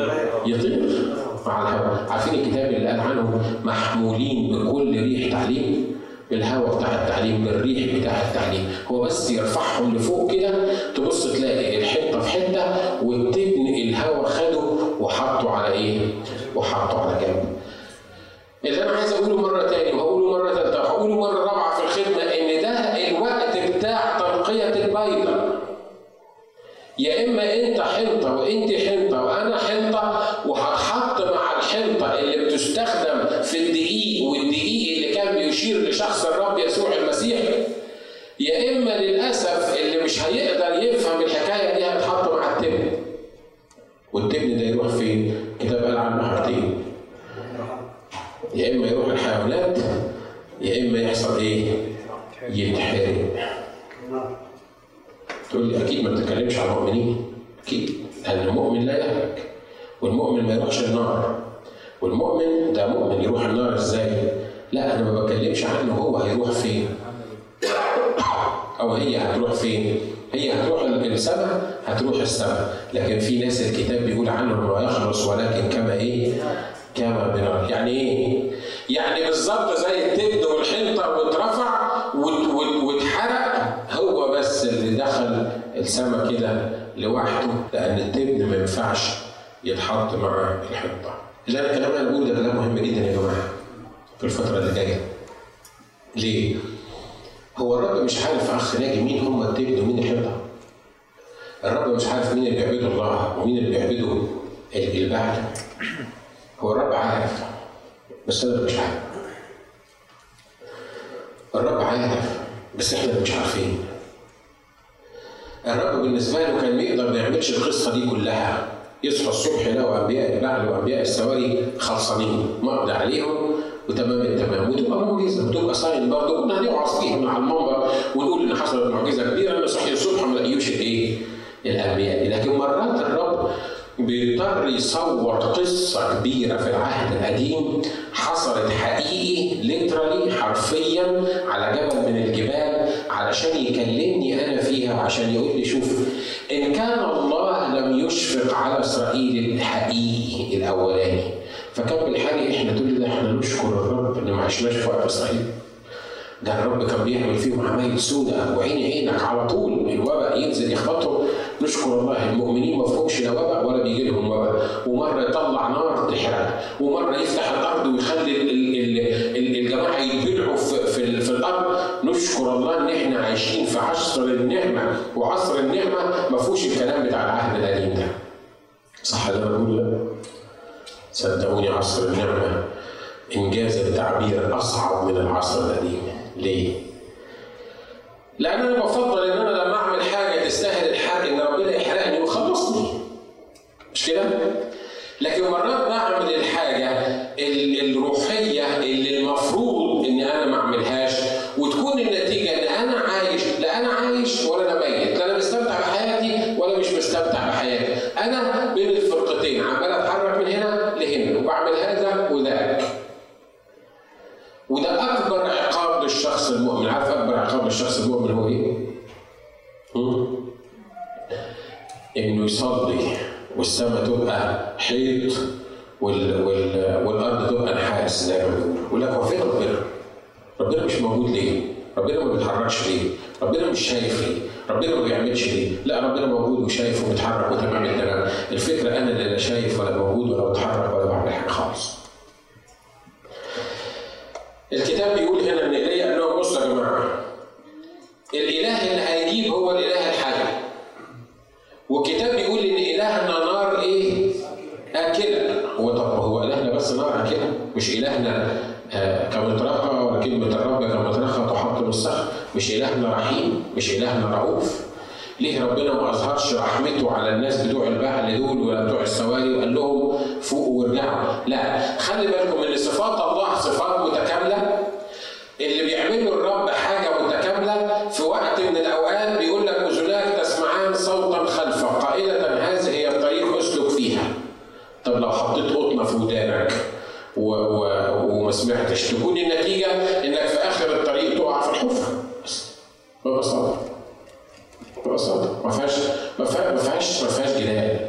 يطير مع الهواء عارفين الكتاب اللي قال عنه محمولين بكل ريح تعليم بالهواء بتاع التعليم بالريح بتاع التعليم هو بس يرفعهم لفوق كده تبص تلاقي الحته في حتة والتبن الهواء خده وحطه على إيه؟ وحطه على جنب. اللي أنا عايز أقوله مرة تاني وهقوله انت حنطة وانت حنطة وأنا حنطة وهتحط مع الحنطة اللي بتستخدم في الدقيق والدقيق اللي كان بيشير لشخص الرب يسوع المسيح. يا إما للأسف اللي مش هيقدر يفهم الحكاية دي هتحط مع التبن. والتبن ده يروح فين؟ الكتاب قال عنه حاجتين يا إما يروح الحيوانات يا إما يحصل إيه؟ يتحرق. تقول لي أكيد ما بتتكلمش عن المؤمنين. أكيد لأن المؤمن لا يهلك. والمؤمن ما يروحش النار. والمؤمن ده مؤمن يروح النار إزاي؟ لا أنا ما بتكلمش عنه هو هيروح فين. أو هي هتروح فين؟ هي هتروح السماء هتروح السماء. لكن في ناس الكتاب بيقول عنهم لا يخلص ولكن كما إيه؟ كما بنار يعني إيه؟ يعني بالظبط زي التبن والحنطة واترفع واتحرق. هو بس اللي دخل السماء كده لوحده لأن التبن ما ينفعش يتحط مع اللي أنا الكلام اللي بقوله ده مهم جدا يا جماعة في الفترة اللي جاية. ليه؟ هو الرب مش عارف أخ ناجي مين هم التبن ومين الحنطه الرب مش عارف مين اللي بيعبدوا الله ومين اللي بيعبدوا البعل هو الرب عارف بس أنا مش عارف. الرب عارف بس إحنا مش عارفين. الرب بالنسبة له كان يقدر ما يعملش القصة دي كلها. يصحى الصبح يلاقوا أنبياء البعل وأنبياء السواري خلصانين. مقضي عليهم. وتمام التمام. وتبقى معجزة. وتبقى ساين برضه. كنا هنوعظ فيهم على المنبر ونقول إن حصلت معجزة كبيرة. ان صحي الصبح ما لقيوش الايه؟ الأنبياء. لكن مرات الرب بيضطر يصور قصة كبيرة في العهد القديم. حصلت حقيقي ليترالي حرفيا على جبل من الجبال. علشان يكلمني أنا فيها وعشان يقول لي شوف إن كان الله لم يشفق على إسرائيل الحقيقي الأولاني. فكان بالحقيقة إحنا تقول إحنا نشكر الرب إن ما عشناش في وقت إسرائيل ده الرب كان بيعمل فيهم عمايل سوداء وعين عينك على طول الوباء ينزل يخبطهم. نشكر الله المؤمنين ما فيهمش لا وباء ولا بيجي لهم وباء. ومرة يطلع نار تحرق ومرة يفتح الأرض ويخلي نشكر الله إن إحنا عايشين في عصر النعمة وعصر النعمة ما فيهوش الكلام بتاع العهد القديم ده صح اللي أنا بقوله صدقوني عصر النعمة إنجاز التعبير أصعب من العصر القديم ليه؟ لأن أنا بفضل إن أنا لما أعمل حاجة تستاهل الحرق إن ربنا يحرقني ويخلصني. مش كده؟ لكن مرات بعمل الحاجة ال- الروحية اللي المفروض ان أنا ما اعملهاش وتكون النتيجه ان أنا عايش لا أنا عايش ولا أنا ميت لا أنا مستمتع بحياتي ولا مش مستمتع بحياتي أنا بين الفرقتين عمال أتحرك من هنا لهنا وبعمل هذا وذاك وده أكبر عقاب للشخص المؤمن عارف أكبر عقاب للشخص المؤمن هو إيه؟ إنه يصلي والسماء تبقى حيط وال... وال... والأرض تبقى نحاس زي ما بيقولوا يقول لك هو فين ربنا؟ ربنا مش موجود ليه؟ ربنا ما بيتحركش ليه؟ ربنا مش شايف ليه؟ ربنا ما بيعملش ليه؟ لا ربنا موجود وشايف وبيتحرك وتمام التمام، الفكرة أنا اللي لا شايف ولا موجود ولا بتحرك ولا بعمل حاجة خالص. الكتاب بيقول هنا إن ايليا قال لهم بصوا يا جماعة الإله اللي هيجيب هو الإله الحي والكتاب بيقول إن إلهنا نار إيه؟ آكلة هو طب هو إلهنا بس نار آكلة مش إلهنا آه كمطرقة ولا كلمة الرب كمطرقه تحط بالصخر مش الهنا رحيم مش الهنا رؤوف. ليه ربنا ما أظهرش رحمته على الناس بتوع البعل دول ولا بتوع السواري وقال لهم فوقوا وارجعوا؟ لا. خلي بالكم إن صفات الله صفات متكاملة. اللي بيعمله الرب حاجة متكاملة في وقت من الأوقات بيقول لك أذناك تسمعان صوتا خلفك. قائله هذه هي الطريق أسلك فيها. طب لو حطيت قطنة في ودانك و... و... وما سمعتش تكون النتيجه انك في اخر الطريق تقع في الحفره بس ببساطه ببساطه ما فيهاش ما فيهاش ما فيهاش جدال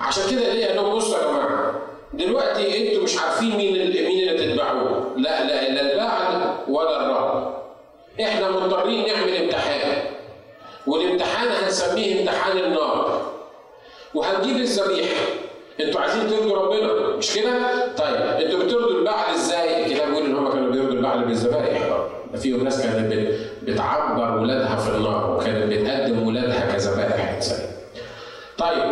عشان كده ليه؟ لهم بصوا يا جماعة دلوقتي أنتوا مش عارفين مين اللي مين اللي تتبعوه. لا لا لا البعل ولا الرب إحنا مضطرين نعمل امتحان. والامتحان هنسميه امتحان النار. وهنجيب الذبيحة. أنتوا عايزين ترضوا ربنا مش كده؟ طيب أنتوا بترضوا البعل إزاي؟ الكتاب بيقول إن هم كانوا بيرضوا البعل بالذبائح. فيهم ناس كانت بت- بتعبر ولادها في النار وكانت بتقدم ولادها كذبائح انسانيه. طيب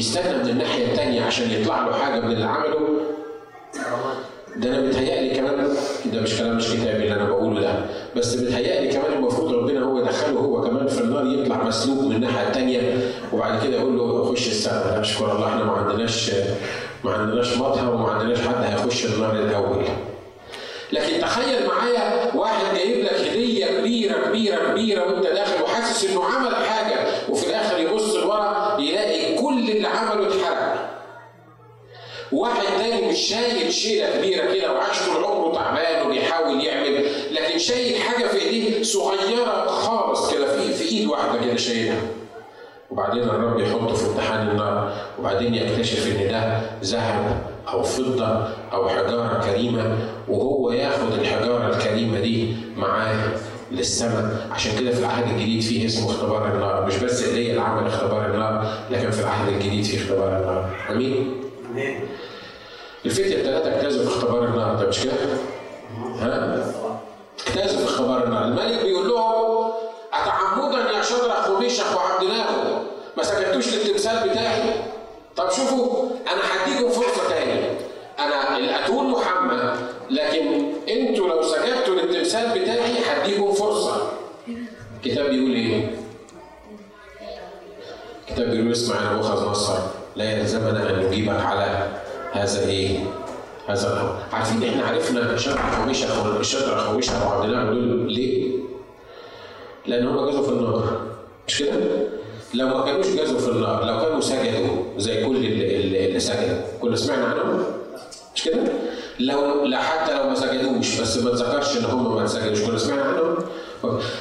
يستنى من الناحية الثانية عشان يطلع له حاجة من اللي عمله. ده أنا متهيألي كمان ده مش كلام مش كتابي اللي أنا بقوله ده. بس متهيألي كمان المفروض ربنا هو يدخله هو كمان في النار يطلع مسلوب من الناحية الثانية وبعد كده يقول له خش السماء. اشكر الله إحنا ما عندناش ما عندناش مطهر وما عندناش حد هيخش النار الأول. لكن تخيل معايا واحد جايب لك هدية كبيرة كبيرة كبيرة وأنت داخل وحاسس إنه عمل حاجة. واحد تاني مش شايل شيلة كبيرة كده وعاش طول عمره تعبان وبيحاول يعمل لكن شايل حاجة في إيديه صغيرة خالص كده في في إيد واحدة كده شايلها. وبعدين الرب يحطه في امتحان النار وبعدين يكتشف إن ده ذهب أو فضة أو حجارة كريمة وهو ياخد الحجارة الكريمة دي معاه للسماء. عشان كده في العهد الجديد فيه اسمه اختبار النار. مش بس ايليا اللي عمل اختبار النار لكن في العهد الجديد فيه اختبار النار. آمين؟ الفتية الثلاثة اجتازوا في اختبار النار ده مش كده؟ ها؟ اجتازوا في اختبار النار الملك بيقول لهم أتعمدا يا شدرخ وميشخ وعبدناه ما سجدتوش للتمثال بتاعي؟ طب شوفوا أنا هديكم فرصة تاني أنا الأتون محمد لكن أنتوا لو سجدتوا للتمثال بتاعي هديكم فرصة الكتاب بيقول إيه؟ الكتاب بيقول إسمع يا نبوخذ نصر لا يلزمنا أن نجيبك على هذا إيه؟ هذا الأمر عارفين إحنا عرفنا شدرخ وميشخ شدرخ وميشخ وعبدناه دول ليه؟ لأن هم جازوا في النار مش كده؟ لو ما كانوش جازوا في النار لو كانوا سجدوا زي كل اللي, اللي سجدوا كنا سمعنا عنهم مش كده؟ لو لا حتى لو ما سجدوش بس ما تذكرش إن هم ما سجدوش كنا سمعنا عنهم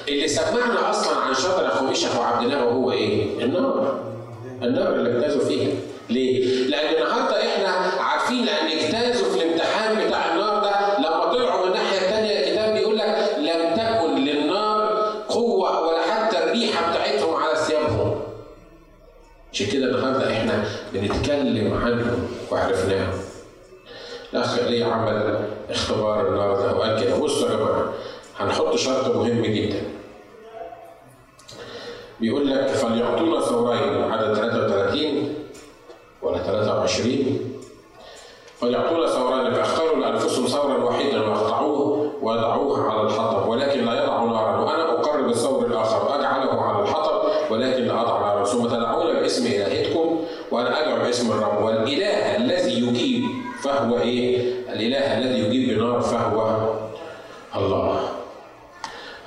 اللي سمعنا أصلا عن شطر وميشخ وعبدناه هو إيه؟ النار النار اللي اجتازوا فيها ليه؟ لأن النهارده إحنا عارفين لأن اجتازوا في الامتحان بتاع النار ده لما طلعوا من الناحيه الثانية الكتاب بيقول لك لم تكن للنار قوة ولا حتى الريحة بتاعتهم على ثيابهم. عشان كده النهارده إحنا بنتكلم عنهم وعرفناهم. الاخ ليه عمل اختبار النار ده وقال كده بصوا يا جماعة هنحط شرط مهم جدا. بيقول لك فليعطونا ثورين عدد 33 ولا 23 فليعطونا ثوران فاختاروا لانفسهم ثورا واحدا واقطعوه ويضعوه على الحطب. ولكن لا يضعوا نارا وأنا اقرب الثور الآخر واجعله على الحطب. ولكن لا اضع نارا ثم تدعون باسم الهتكم وأنا ادعو باسم الرب. والاله الذي يجيب فهو إيه؟ الاله الذي يجيب بنار فهو الله.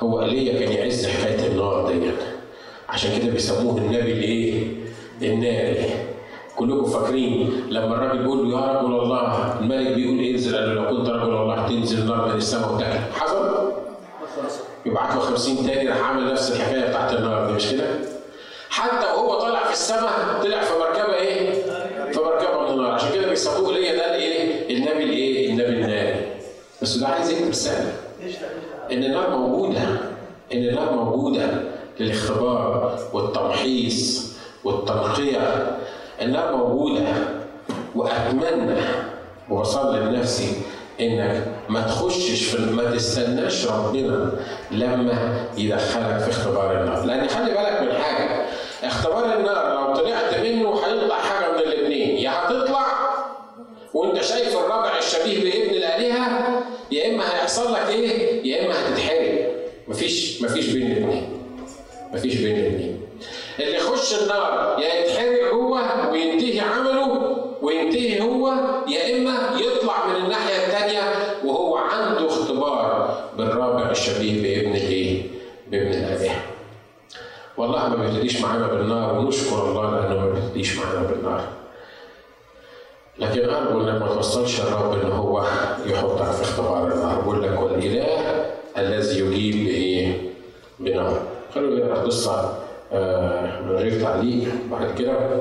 هو ايليا كان يعز حكايه النار ديت عشان كده بيسموه النبي الايه؟ الناري. كلكم فاكرين لما الراجل بيقول له يا رجل الله الملك بيقول انزل قال له لو كنت رجل الله تنزل نار من السماء وتاكل حصل؟ يبعت له 50 تاني راح عامل نفس الحكاية بتاعت النار دي مش كده؟ حتى وهو طالع في السماء طلع في مركبة إيه؟ في مركبة من النار عشان كده بيسموه ليا ده الايه؟ النبي الايه؟ النبي الناري بس ده عايز يكتب رساله إن النار موجودة إن النار موجودة للاختبار والتمحيص والتنقيه النار موجودة وأتمنى وبصلي لنفسي إنك ما تخشش في ما تستناش ربنا لما يدخلك في اختبار النار، لأن خلي بالك من حاجة اختبار النار لو طلعت منه هيطلع حاجة من الاثنين، يا هتطلع وأنت شايف الرجع الشبيه بابن الآلهة يا إما هيحصل لك إيه؟ يا إما هتتحرق. مفيش مفيش بين الاثنين. مفيش بين الاثنين. اللي يخش النار يا يتحرق هو وينتهي عمله وينتهي هو يا إما يطلع من الناحية الثانية وهو عنده اختبار بالرابع الشبيه بابن الايه؟ بابن الالهه. والله ما بيبتديش معانا بالنار ونشكر الله لأنه ما بيبتديش معانا بالنار. لكن ارجو انك ما توصلش الرب إن هو يحطك في اختبار النار، بقول لك والإله الذي يجيب بإيه؟ بنار. خلونا نقرا قصه من غير تعليق. بعد كده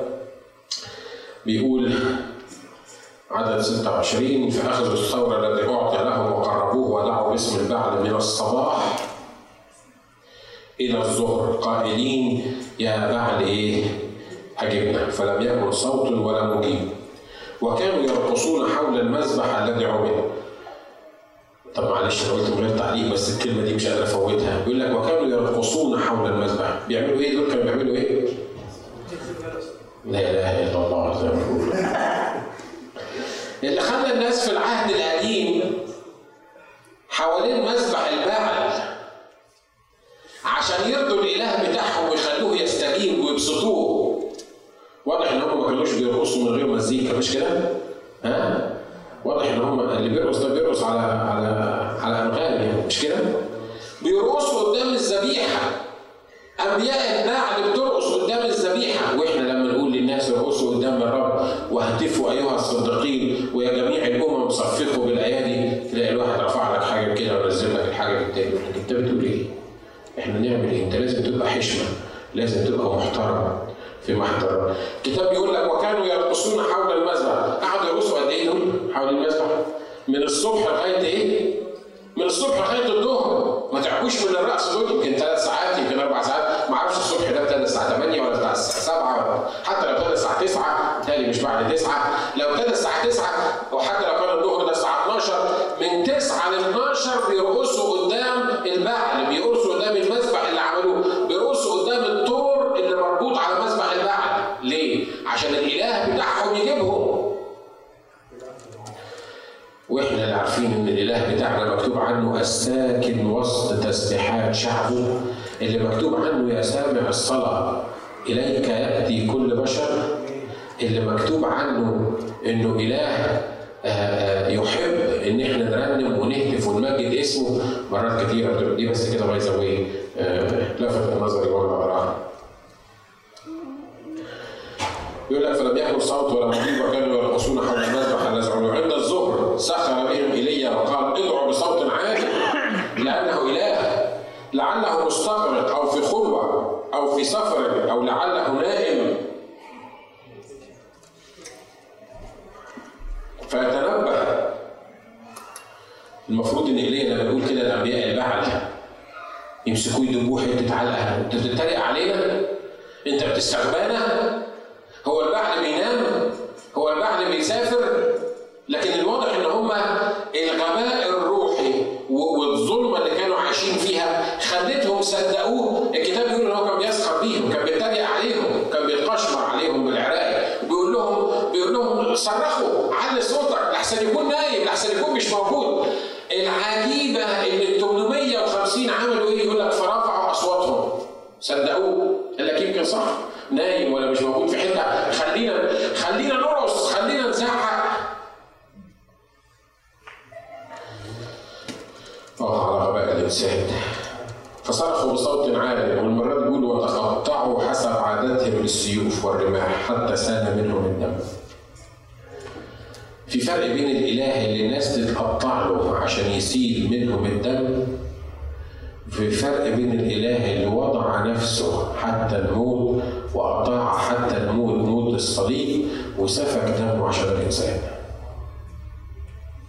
بيقول عدد 26 فأخذوا الثور الذي أعطي لهم وقربوه ودعوا باسم البعل من الصباح إلى الظهر. قائلين يا بعل إيه؟ أجبنا. فلم يكن صوت ولا مجيب. وكانوا يرقصون حول المذبح الذي عمل. طب معلش أنا قلت من غير تعليق بس الكلمة دي مش قادر أفوتها. بيقول لك وكانوا يرقصون حول المذبح. بيعملوا إيه؟ دول كانوا بيعملوا إيه؟ لا إله إلا الله زي ما اللي خلى الناس في العهد القديم حوالين مذبح البعل عشان يرضوا الاله بتاعهم ويخلوه يستجيب ويبسطوه. واضح إن هم ما كانوش بيرقصوا من غير مزيكا مش كده؟ ها؟ واضح إن هم اللي بيرقص ده بيرقص على على على انغام يعني مش كده؟ بيرقصوا قدام الذبيحة. أنبياء البعل بترقص قدام الذبيحة. وإحنا لما نقول للناس ارقصوا قدام الرب واهتفوا أيها الصديقين ويا جميع الأمم صفقوا بالأيادي. تلاقي الواحد رفع لك حاجة كده ونزل لك الحاجة لك أنت بتقول إيه؟ إحنا نعمل إيه؟ أنت لازم تبقى حشمة. لازم تبقى محترم. في محضر. الكتاب بيقول لك وكانوا يرقصون حول المذبح. قعدوا يرقصوا قد إيه حول المذبح؟ من الصبح لغاية إيه؟ من الصبح لغاية الظهر. ما تعبوش من الرقص دول. يمكن ثلاث ساعات يمكن أربع ساعات. ما أعرفش الصبح ده ابتدى الساعة 8 ولا الساعة 7 حتى لو ابتدى الساعة 9 تالي مش بعد 9 لو ابتدى الساعة 9 وحتى لو عارفين إن الإله بتاعنا مكتوب عنه الساكن وسط تسبيحات شعبه. اللي مكتوب عنه يا سامع الصلاة إليك يأتي كل بشر. اللي مكتوب عنه إنه إله يحب إن إحنا نرنم ونهتف ونمجد اسمه. مرات كثيره دي بس كده by the way لفت نظري وأنا بقرأها. يقول لك فلم يكن صوت ولا مجيب وكانوا يرقصون حول المذبح الذي عند الظهر سخر في سفر أو لعله نائم. فيتنبه المفروض إن ايليا لما يقول كده الانبياء البعل يمسكوه يدبوه حتة علقه أنت بتتريق علينا؟ أنت بتستغبانا هو البعل بينام. هو البعل بيسافر. لكن الواضح إن هم الغباء الروحي والظلمة اللي كانوا عايشين فيها خلتهم صدقوه. الكتاب بيقول إن هو كان بيسخر بيهم كان بيتريق عليهم كان بيتقشمر عليهم بالعراق وبيقول لهم صرخوا. علي صوتك لحسن يكون نايم لحسن يكون مش موجود. العجيبة إن ال 850 عملوا إيه؟ يقول لك فرفعوا أصواتهم. صدقوه. قال لك يمكن صح. نايم ولا مش موجود في حتة. خلينا خلينا نرقص. خلينا نزعق. آه على غباء الإنسان. فصرخوا بصوت عال والمرة دي بيقولوا وتقطعوا حسب عادتهم بالسيوف والرماح حتى سال منهم الدم. في فرق بين الإله اللي الناس تتقطع له عشان يسيل منهم الدم في فرق بين الإله اللي وضع نفسه حتى الموت واطاع حتى الموت موت الصليب وسفك دمه عشان الإنسان.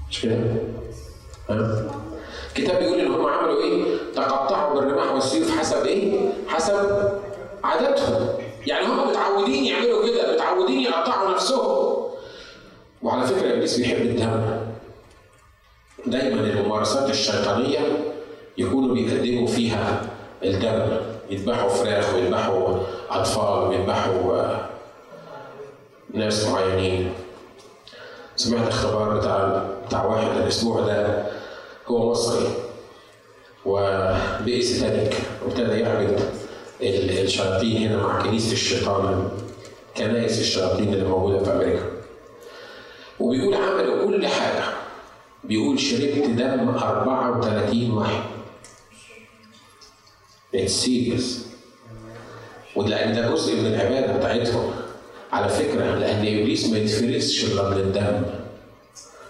مش كده؟ ها؟ الكتاب بيقول إن هم عملوا إيه؟ تقطعوا بالرماح والسيوف حسب إيه؟ حسب عاداتهم. يعني هم متعودين يعملوا كده، متعودين يقطعوا نفسهم. وعلى فكرة إبليس بيحب الدم. دايما الممارسات الشيطانية يكونوا بيقدموا فيها الدم، يذبحوا فراخ ويذبحوا أطفال ويذبحوا ناس معينين. سمعت اختبار بتاع بتاع واحد الأسبوع ده هو مصري وبقي ساتانيك وابتدى يعبد الشياطين هنا مع كنيسة الشيطان كنائس الشياطين اللي موجودة في أمريكا وبيقول عملوا كل حاجة. بيقول شربت دم 34 واحد. It's serious. ولأن ده جزء من العبادة بتاعتهم. على فكرة لأن إبليس ما يتفرسش إلا من الدم.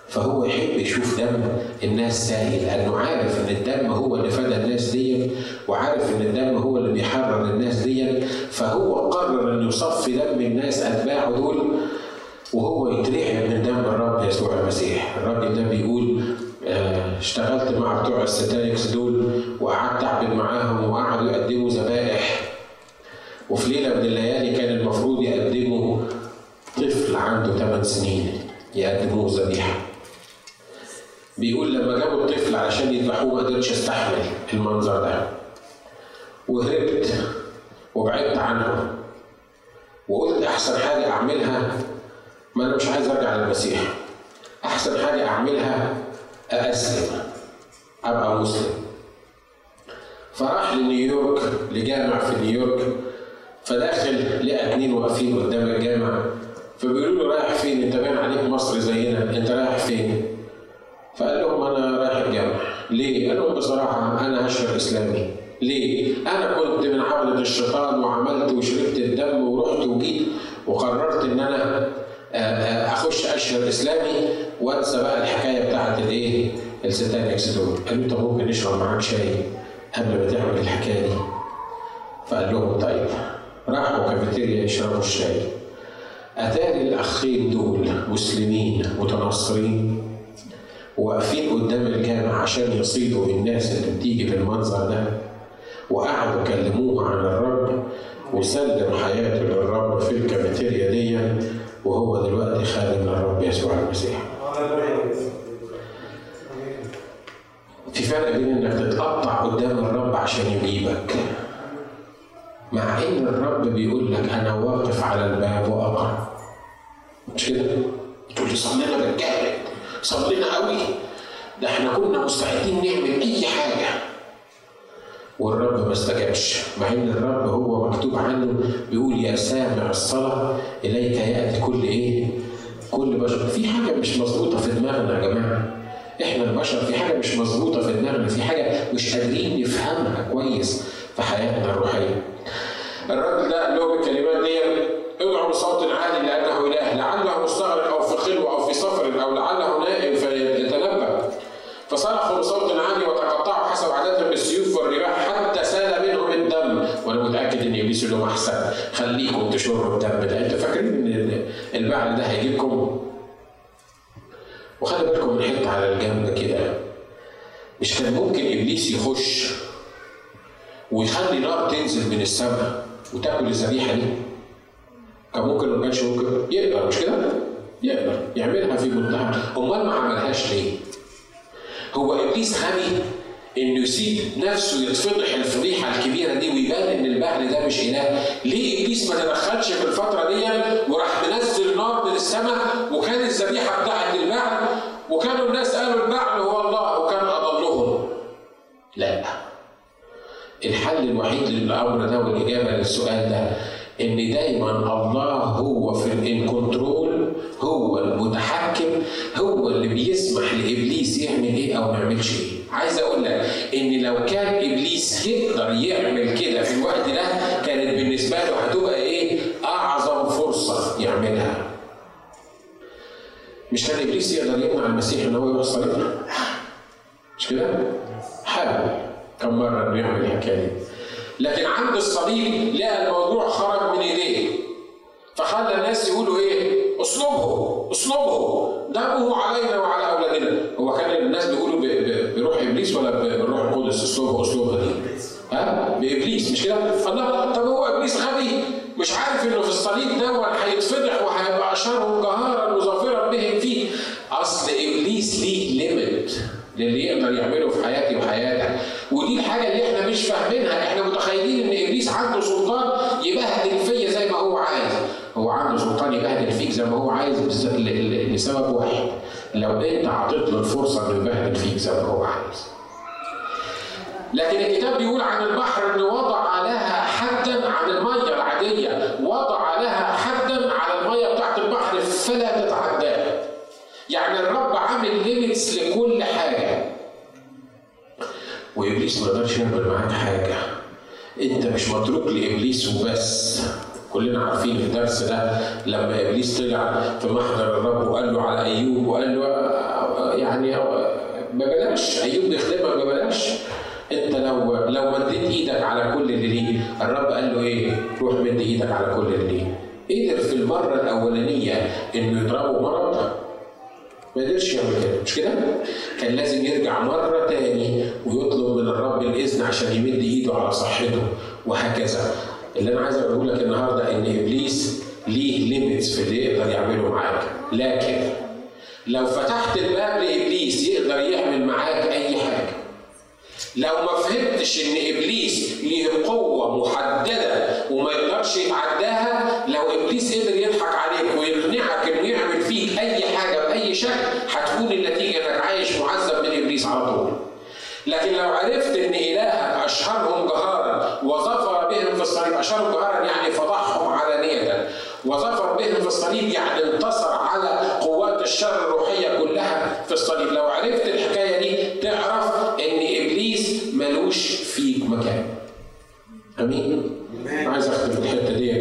فهو يحب يشوف دم الناس سايل لأنه عارف إن الدم هو اللي فدى الناس دي وعارف إن الدم هو اللي بيحرر الناس دي فهو قرر إنه يصفي دم الناس أتباعه دول وهو يترعب من دم الرب يسوع المسيح الراجل ده بيقول آه، اشتغلت مع بتوع ال satanics دول وقعدت أعبد معاهم وقعدوا يقدموا ذبائح. وفي ليلة من الليالي كان المفروض يقدموا طفل عنده 8 سنين يقدموه ذبيحة. بيقول لما جابوا الطفل علشان يذبحوه ما قدرتش أستحمل المنظر ده. وهربت وبعدت عنهم. وقلت أحسن حاجة أعملها ما أنا مش عايز أرجع للمسيح. أحسن حاجة أعملها اسلم أبقى مسلم. فراح لنيويورك لجامع في نيويورك فداخل لقى اتنين واقفين قدام الجامع فبيقولوا له رايح فين؟ أنت باين عليك مصري زينا. أنت رايح فين؟ فقال لهم أنا رايح الجامع. ليه؟ قال لهم بصراحة أنا اشهر إسلامي. ليه؟ أنا كنت من عبدة الشيطان وعملت وشربت الدم ورحت وجيت وقررت إن أنا اخش أشهر إسلامي وأنسى بقى الحكاية بتاعت الإيه؟ الستانكس دول قالوا انت ممكن نشرب معاك شاي قبل ما تعمل الحكاية دي. فقال لهم طيب. راحوا كافيتيريا يشربوا الشاي. أتاري الأخين دول مسلمين متنصرين واقفين قدام الجامع عشان يصيدوا الناس اللي بتيجي بالمنظر ده وقعدوا كلموه عن الرب وسلم حياته للرب في الكافيتيريا دي. وهو دلوقتي خادم للرب يسوع المسيح. في فرق بين إنك تتقطع قدام الرب عشان يجيبك مع إن الرب بيقول لك أنا واقف على الباب وأقرأ مش كده؟ تقول لي صلينا بالجامد صلينا قوي ده إحنا كنا مستعدين نعمل أي حاجة والرب ما استجابش مع إن الرب هو مكتوب عنه بيقول يا سامع الصلاة إليك يأتي كل إيه؟ كل بشر. في حاجة مش مظبوطة في دماغنا يا جماعة. إحنا البشر في حاجة مش مظبوطة في دماغنا في حاجة مش قادرين نفهمها كويس في حياتنا الروحية. الراجل ده قال لهم الكلمات دي ادعوا بصوت عالي لأنه إله لعله مستغرق أو في خلوة أو في سفر أو لعله نائم فيتنبه فصرخوا بصوت عالي وتقطعوا حسب عاداتهم بالسيوف والرماح حتى سال منهم الدم وأنا متاكد ان ابليس لهم احسن خليكم تشربوا الدم ده أنتوا فاكرين إن البعل ده هيجيبكم؟ وخلي بالكم من حتة على الجنب كده. مش كان ممكن إبليس يخش ويخلي نار تنزل من السماء وتاكل الذبيحة دي؟ كان ممكن ما كانش ممكن. يقدر مش كده؟ يقدر. يعملها في منتهى. أمال ما عملهاش ليه؟ هو إبليس غبي إنه يسيب نفسه يتفضح الفضيحة الكبيرة دي ويبان إن البهل ده مش إله، ليه إبليس ما تدخلش في الفترة دي وراح منزل نار من السماء وكان الذبيحة بتاعت البعل وكانوا الناس قالوا البعل هو الله وكان أضلهم. لا. الحل الوحيد للامر ده والإجابة للسؤال ده إن دايما الله هو في الان كنترول هو المتحكم هو اللي بيسمح لإبليس يعمل إيه أو ما يعملش إيه. عايز أقول لك ان لو كان ابليس يقدر يعمل كده في الوقت ده كانت بالنسبة له هتبقى إيه؟ أعظم فرصة يعملها. مش كان ابليس يقدر يمنع المسيح إن هو يروح صليب مش كده؟ حاول كم مرة انه يعمل الحكاية دي. لكن عند الصليب لقى الموضوع خرج من ايديه. فخلى الناس يقولوا إيه؟ اصلبه اصلبه. دمه علينا وعلى أولادنا هو كان الناس بيقولوا بروح ابليس ولا بالروح القدس اصلبه اصلبها دي ها؟ بإبليس مش كده؟ الله طب هو إبليس غبي مش عارف إنه في الصليب ده هيتفضح وهيبقى اشهرهم جهارا وظافرا بهم فيه. أصل إبليس ليه ليميت للي يقدر يعمله في حياتي وحياتك ودي الحاجة اللي إحنا مش فاهمينها. إحنا متخيلين إن إبليس عنده سلطان يبهدل فيا زي ما هو عايز. هو عنده سلطان يبهدل فيك زي ما هو عايز لسبب واحد. لو انت عطيت له الفرصة انه يبهدل فيك زي ما هو عايز. لكن الكتاب بيقول عن البحر انه وضع لها حدا عن المية العادية وضع لها حدا على المية بتاعت البحر فلا تتعداها يعني الرب عامل ليميتس لكل حاجة. وإبليس ما يقدرش يعمل معاك حاجة. انت مش متروك لإبليس وبس. كلنا عارفين الدرس ده لما إبليس طلع في محضر الرب وقال له على أيوب وقال له يعني ببلاش أيوب بيخدمك ببلاش أنت لو لو مديت إيدك على كل اللي ليه الرب قال له إيه؟ روح مد إيدك على كل اللي ليه. قدر في المرة الأولانية إنه يضربه مرض؟ ما قدرش يعمل كده. مش كده؟ كان لازم يرجع مرة تاني ويطلب من الرب الإذن عشان يمد إيده على صحته وهكذا. اللي أنا عايز أقوله لك النهاردة إن إبليس ليه ليميتس في اللي يقدر يعمله معاك، لكن لو فتحت الباب لإبليس يقدر يعمل معاك أي حاجة. لو ما فهمتش إن إبليس ليه قوة محددة وما يقدرش يتعداها، لو إبليس قدر يضحك عليك ويقنعك إنه يعمل فيك أي حاجة بأي شكل هتكون النتيجة إنك عايش معذب من إبليس على طول. لكن لو عرفت إن إلهك أشهرهم جهارا وظفر بهم في الصليب، أشهرهم جهارا يعني فضحهم علانية وظفر بهم في الصليب يعني انتصر على قوات الشر الروحية كلها في الصليب. لو عرفت الحكاية دي تعرف إن إبليس ملوش فيك مكان أمين؟ عايز أختم الحتة دي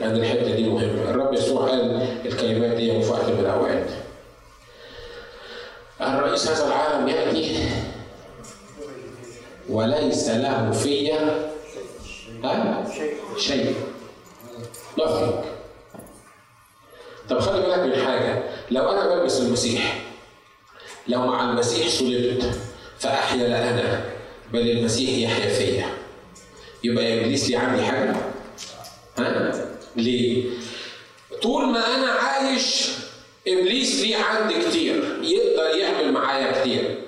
لأن الحتة دي مهمة. الرب يسوع قال الكلمات دي في وقت من الأوقات. الرئيس هذا العالم يأتي وليس له في شيء. nothing طب خلي بالك من حاجة. لو أنا بلبس المسيح لو مع المسيح صلبت فأحيا لا أنا بل المسيح يحيا فيا. يبقى إبليس لي عندي حاجة؟ ها؟ ليه؟ طول ما أنا عايش إبليس ليه عندي كتير. يقدر يعمل معايا كتير.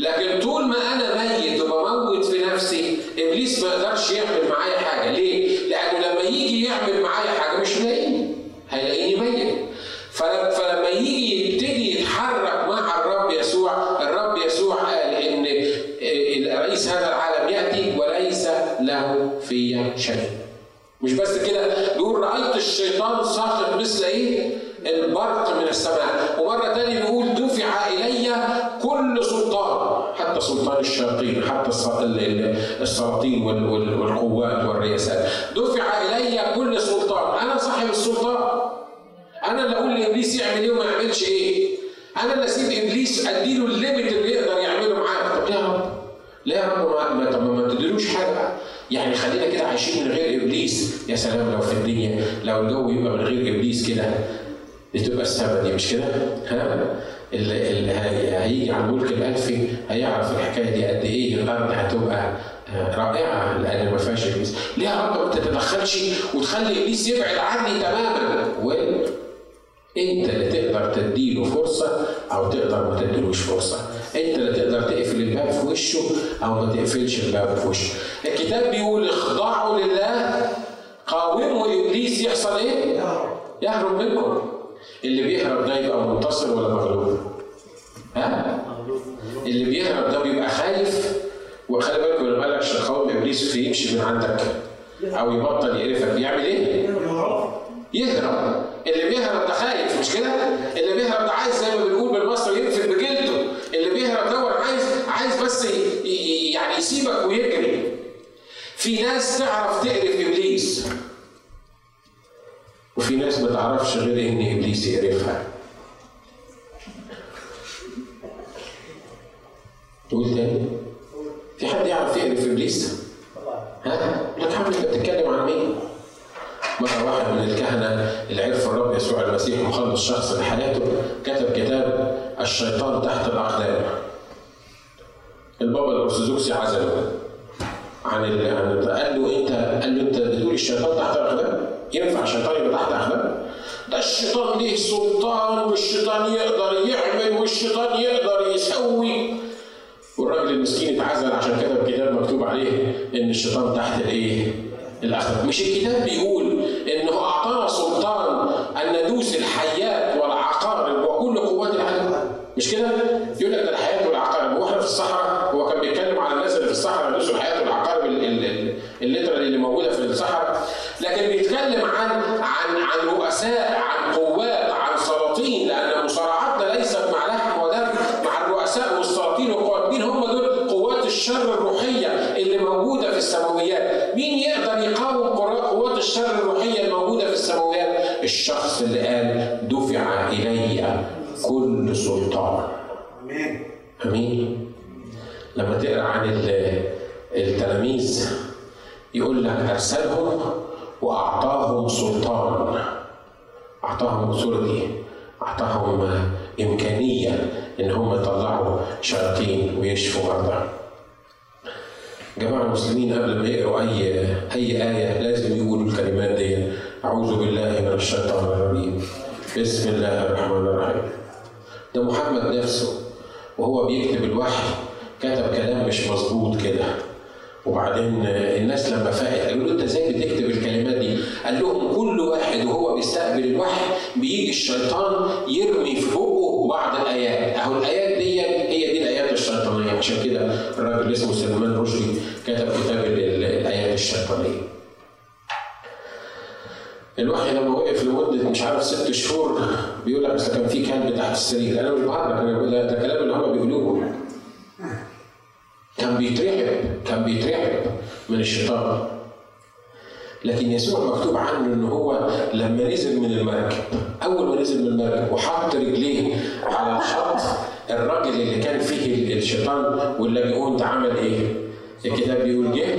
لكن طول ما أنا ميت وبموت في نفسي إبليس ما يقدرش يعمل معايا حاجة. ليه؟ لأنه لما يجي يعمل معايا حاجة مش هيلاقيني هيلاقيني ميت. فلما, يجي يبتدي يتحرك مع الرب يسوع الرب يسوع قال إن رئيس هذا العالم يأتي وليس له في شيء. مش بس كده بيقول رأيت الشيطان ساقط مثل إيه؟ البرق من السماء. ومرة تانية بيقول الشياطين حتى السلاطين والقوات والرياسات دفع إلي كل سلطان أنا صاحب السلطان أنا اللي أقول لإبليس يعمل إيه وما يعملش إيه أنا اللي أسيب إبليس أديله الليمت اللي يقدر يعمله معايا طب يا رب؟ ليه يا رب ما طب ما تديلوش حاجة يعني خلينا كده عايشين من غير إبليس يا سلام لو في الدنيا لو الجو يبقى من غير إبليس كده دي تبقى السما دي مش كده؟ ها؟ اللي, هيجي على الملك الألفي هيعرف الحكاية دي قد إيه الأرض هتبقى رائعة لأن ما فيهاش إبليس. ليه يا رب ما تتدخلش وتخلي إبليس يبعد عني تماما؟ وين؟ أنت اللي تقدر تديله فرصة أو تقدر ما تديلوش فرصة. أنت اللي تقدر تقفل الباب في وشه أو ما تقفلش الباب في وشه. الكتاب بيقول اخضعوا لله قاوموا إبليس يحصل إيه؟ يهرب منكم. اللي بيهرب ده يبقى منتصر ولا مغلوب؟ ها؟ اللي بيهرب ده بيبقى خايف وخلي بالك لما قال لك ابليس يمشي من عندك أو يبطل يقرفك بيعمل إيه؟ يهرب اللي بيهرب ده خايف مش كده؟ اللي بيهرب ده عايز زي ما بنقول بالمصري ينفد بجلده اللي بيهرب ده عايز عايز بس يعني يسيبك ويجري في ناس تعرف تقرف إبليس وفي ناس ما تعرفش غير إن إبليس يقرفها تقول تاني؟ في حد يعرف يقرف إبليس؟ ها؟ لك حمد أنت بتتكلم عن مين؟ مرة واحد من الكهنة اللي عرف الرب يسوع المسيح مخلص شخص لحياته كتب كتاب الشيطان تحت الأقدام. البابا الأرثوذكسي عزله. عن ال... قال له أنت قال له أنت بتقول الشيطان تحت الأقدام؟ ينفع الشيطان يبقى تحت أقدام؟ ده الشيطان ليه سلطان والشيطان يقدر يعمل والشيطان يقدر يسوي والراجل المسكين اتعزل عشان كده الكتاب مكتوب عليه إن الشيطان تحت الإيه؟ الاخذ مش الكتاب بيقول انه أعطانا سلطان أن ندوس الحيات والعقارب وكل قوات العالم مش كده؟ يقول لك ده الحيات والعقارب وإحنا في الصحراء هو كان بيتكلم على الناس اللي في الصحراء يدوسوا الحيات والعقارب الليترال اللي موجوده في الصحراء لكن بيتكلم عن عن عن رؤساء عن قوات عن سلاطين لأن مصارعاتنا ليست مع لحم ودم مع الرؤساء والسلاطين والقوات مين هم دول قوات الشر الروحية اللي موجودة في السماويات. مين يقدر يقاوم قوات الشر الروحية الموجودة في السماويات؟ الشخص اللي قال دفع إلي كل سلطان. آمين. آمين. لما تقرأ عن التلاميذ يقول لك أرسلهم وأعطاهم سلطان. أعطاهم اثورتي أعطاهم إمكانية إن هم يطلعوا شياطين ويشفوا مرضى جماعة المسلمين قبل ما يقروا أي أي آية لازم يقولوا الكلمات دي. أعوذ بالله من الشيطان الرجيم. بسم الله الرحمن الرحيم. ده محمد نفسه وهو بيكتب الوحي كتب كلام مش مظبوط كده. وبعدين الناس لما فاقت قالوا له انت إزاي بتكتب الكلمات دي؟ قال لهم كل واحد وهو بيستقبل الوحي بيجي الشيطان يرمي في بقه بعض الآيات، أهو الآيات دي هي دي الآيات الشيطانية عشان كده الراجل اسمه سليمان رشدي كتب كتاب الايات الشيطانية. الوحي لما وقف لمدة مش عارف ست شهور بيقول لك اصل كان في كلب تحت السرير أنا مش بهرج أنا ده ده كلام اللي هم بيقولوه كان بيترعب كان بيترعب من الشيطان لكن يسوع مكتوب عنه إن هو لما نزل من المركب أول ما نزل من المركب وحط رجليه على الشط الراجل اللي كان فيه الشيطان واللاجئون ده عمل إيه؟ الكتاب بيقول جه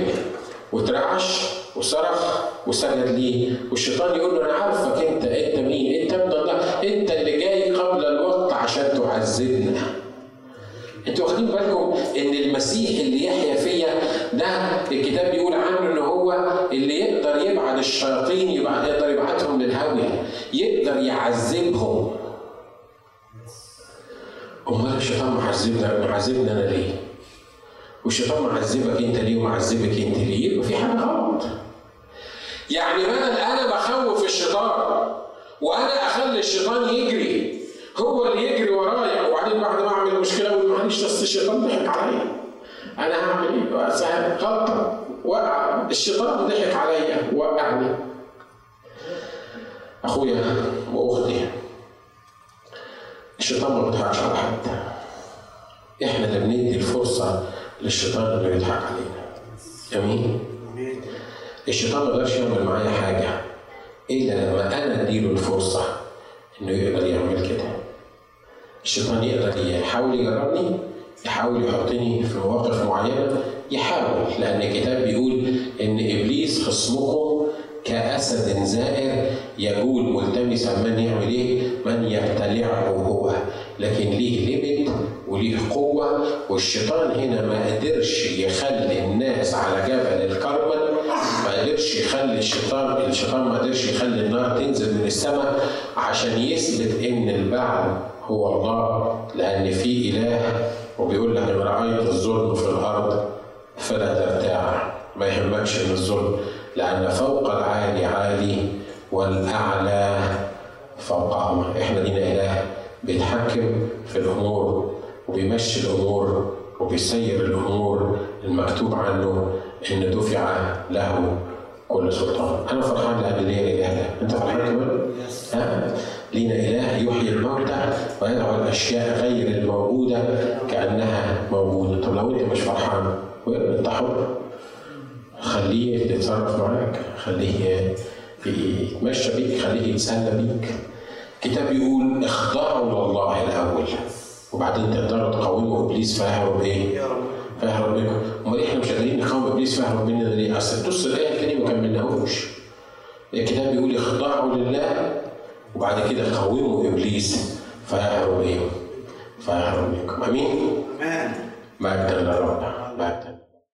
وترعش وصرخ وسجد ليه والشيطان يقول له أنا عارفك أنت أنت مين؟ أنت ابن الله أنت اللي جاي قبل الوقت عشان تعذبنا أنتوا واخدين بالكم ان المسيح اللي يحيا فيا ده الكتاب بيقول عنه ان هو اللي يقدر يبعد الشياطين يبعد يقدر يبعتهم للهاويه يقدر يعذبهم أمال الشيطان معذبنا معذبنا أنا ليه؟ والشيطان معذبك أنت ليه ومعذبك أنت ليه؟ يبقى في حاجة غلط. يعني بدل أنا بخوف الشيطان وأنا أخلي الشيطان يجري هو اللي يجري ورايا وبعدين بعد ما اعمل مشكلة أقول معلش اصل الشيطان ضحك عليا. أنا هعمل إيه؟ غلطه وقع الشيطان ضحك عليا وقعني. أخويا وأختي الشيطان ما بيضحكش على حد. إحنا اللي بندي الفرصة للشيطان انه يضحك علينا. جميل؟ الشيطان ما يقدرش يعمل معايا حاجة إلا لما أنا أديله الفرصة إنه يقدر يعمل كده. الشيطان يقدر يحاول يجربني يحاول يحطني في مواقف معينه يحاول لأن الكتاب بيقول إن إبليس خصمكم كأسد زائر يجول ملتمسا من يعمل إيه؟ من يبتلعه هو لكن ليه ليميت وليه قوة والشيطان هنا ما قدرش يخلي الناس على جبل الكرمل ما قدرش يخلي الشيطان الشيطان ما قدرش يخلي النار تنزل من السماء عشان يثبت إن البعل هو الله لأن في إله وبيقول لك ان رأيت الظلم في الأرض فلا ترتاع ما يهمكش من الظلم لأن فوق العالي عالي والأعلى فوقهما إحنا لينا إله بيتحكم في الأمور وبيمشي الأمور وبيسير الأمور المكتوب عنه إن دفع له كل سلطان. أنا فرحان لأن ليا الاله ده أنت فرحان كمان؟ ها؟ لينا إله يحيي الموتى ويدعو الأشياء غير الموجودة كأنها موجودة. طب لو أنت مش فرحان انت حر خليه يتصرف معاك خليه يتمشى بيك خليه يتسلى بيك. الكتاب يقول اخضعوا لله الأول وبعدين تقدروا تقاوموا إبليس فيهرب إيه؟ فيهرب منكم أمال إحنا مش قادرين نقاوم إبليس فيهرب مننا ليه؟ أصل بص الآية الكريمة ما كملناهوش الكتاب بيقول اخضعوا لله وبعد كده قاوموا إبليس فيهرب إيه؟ فيهرب منكم آمين؟ آمين مجدا للرب مجدا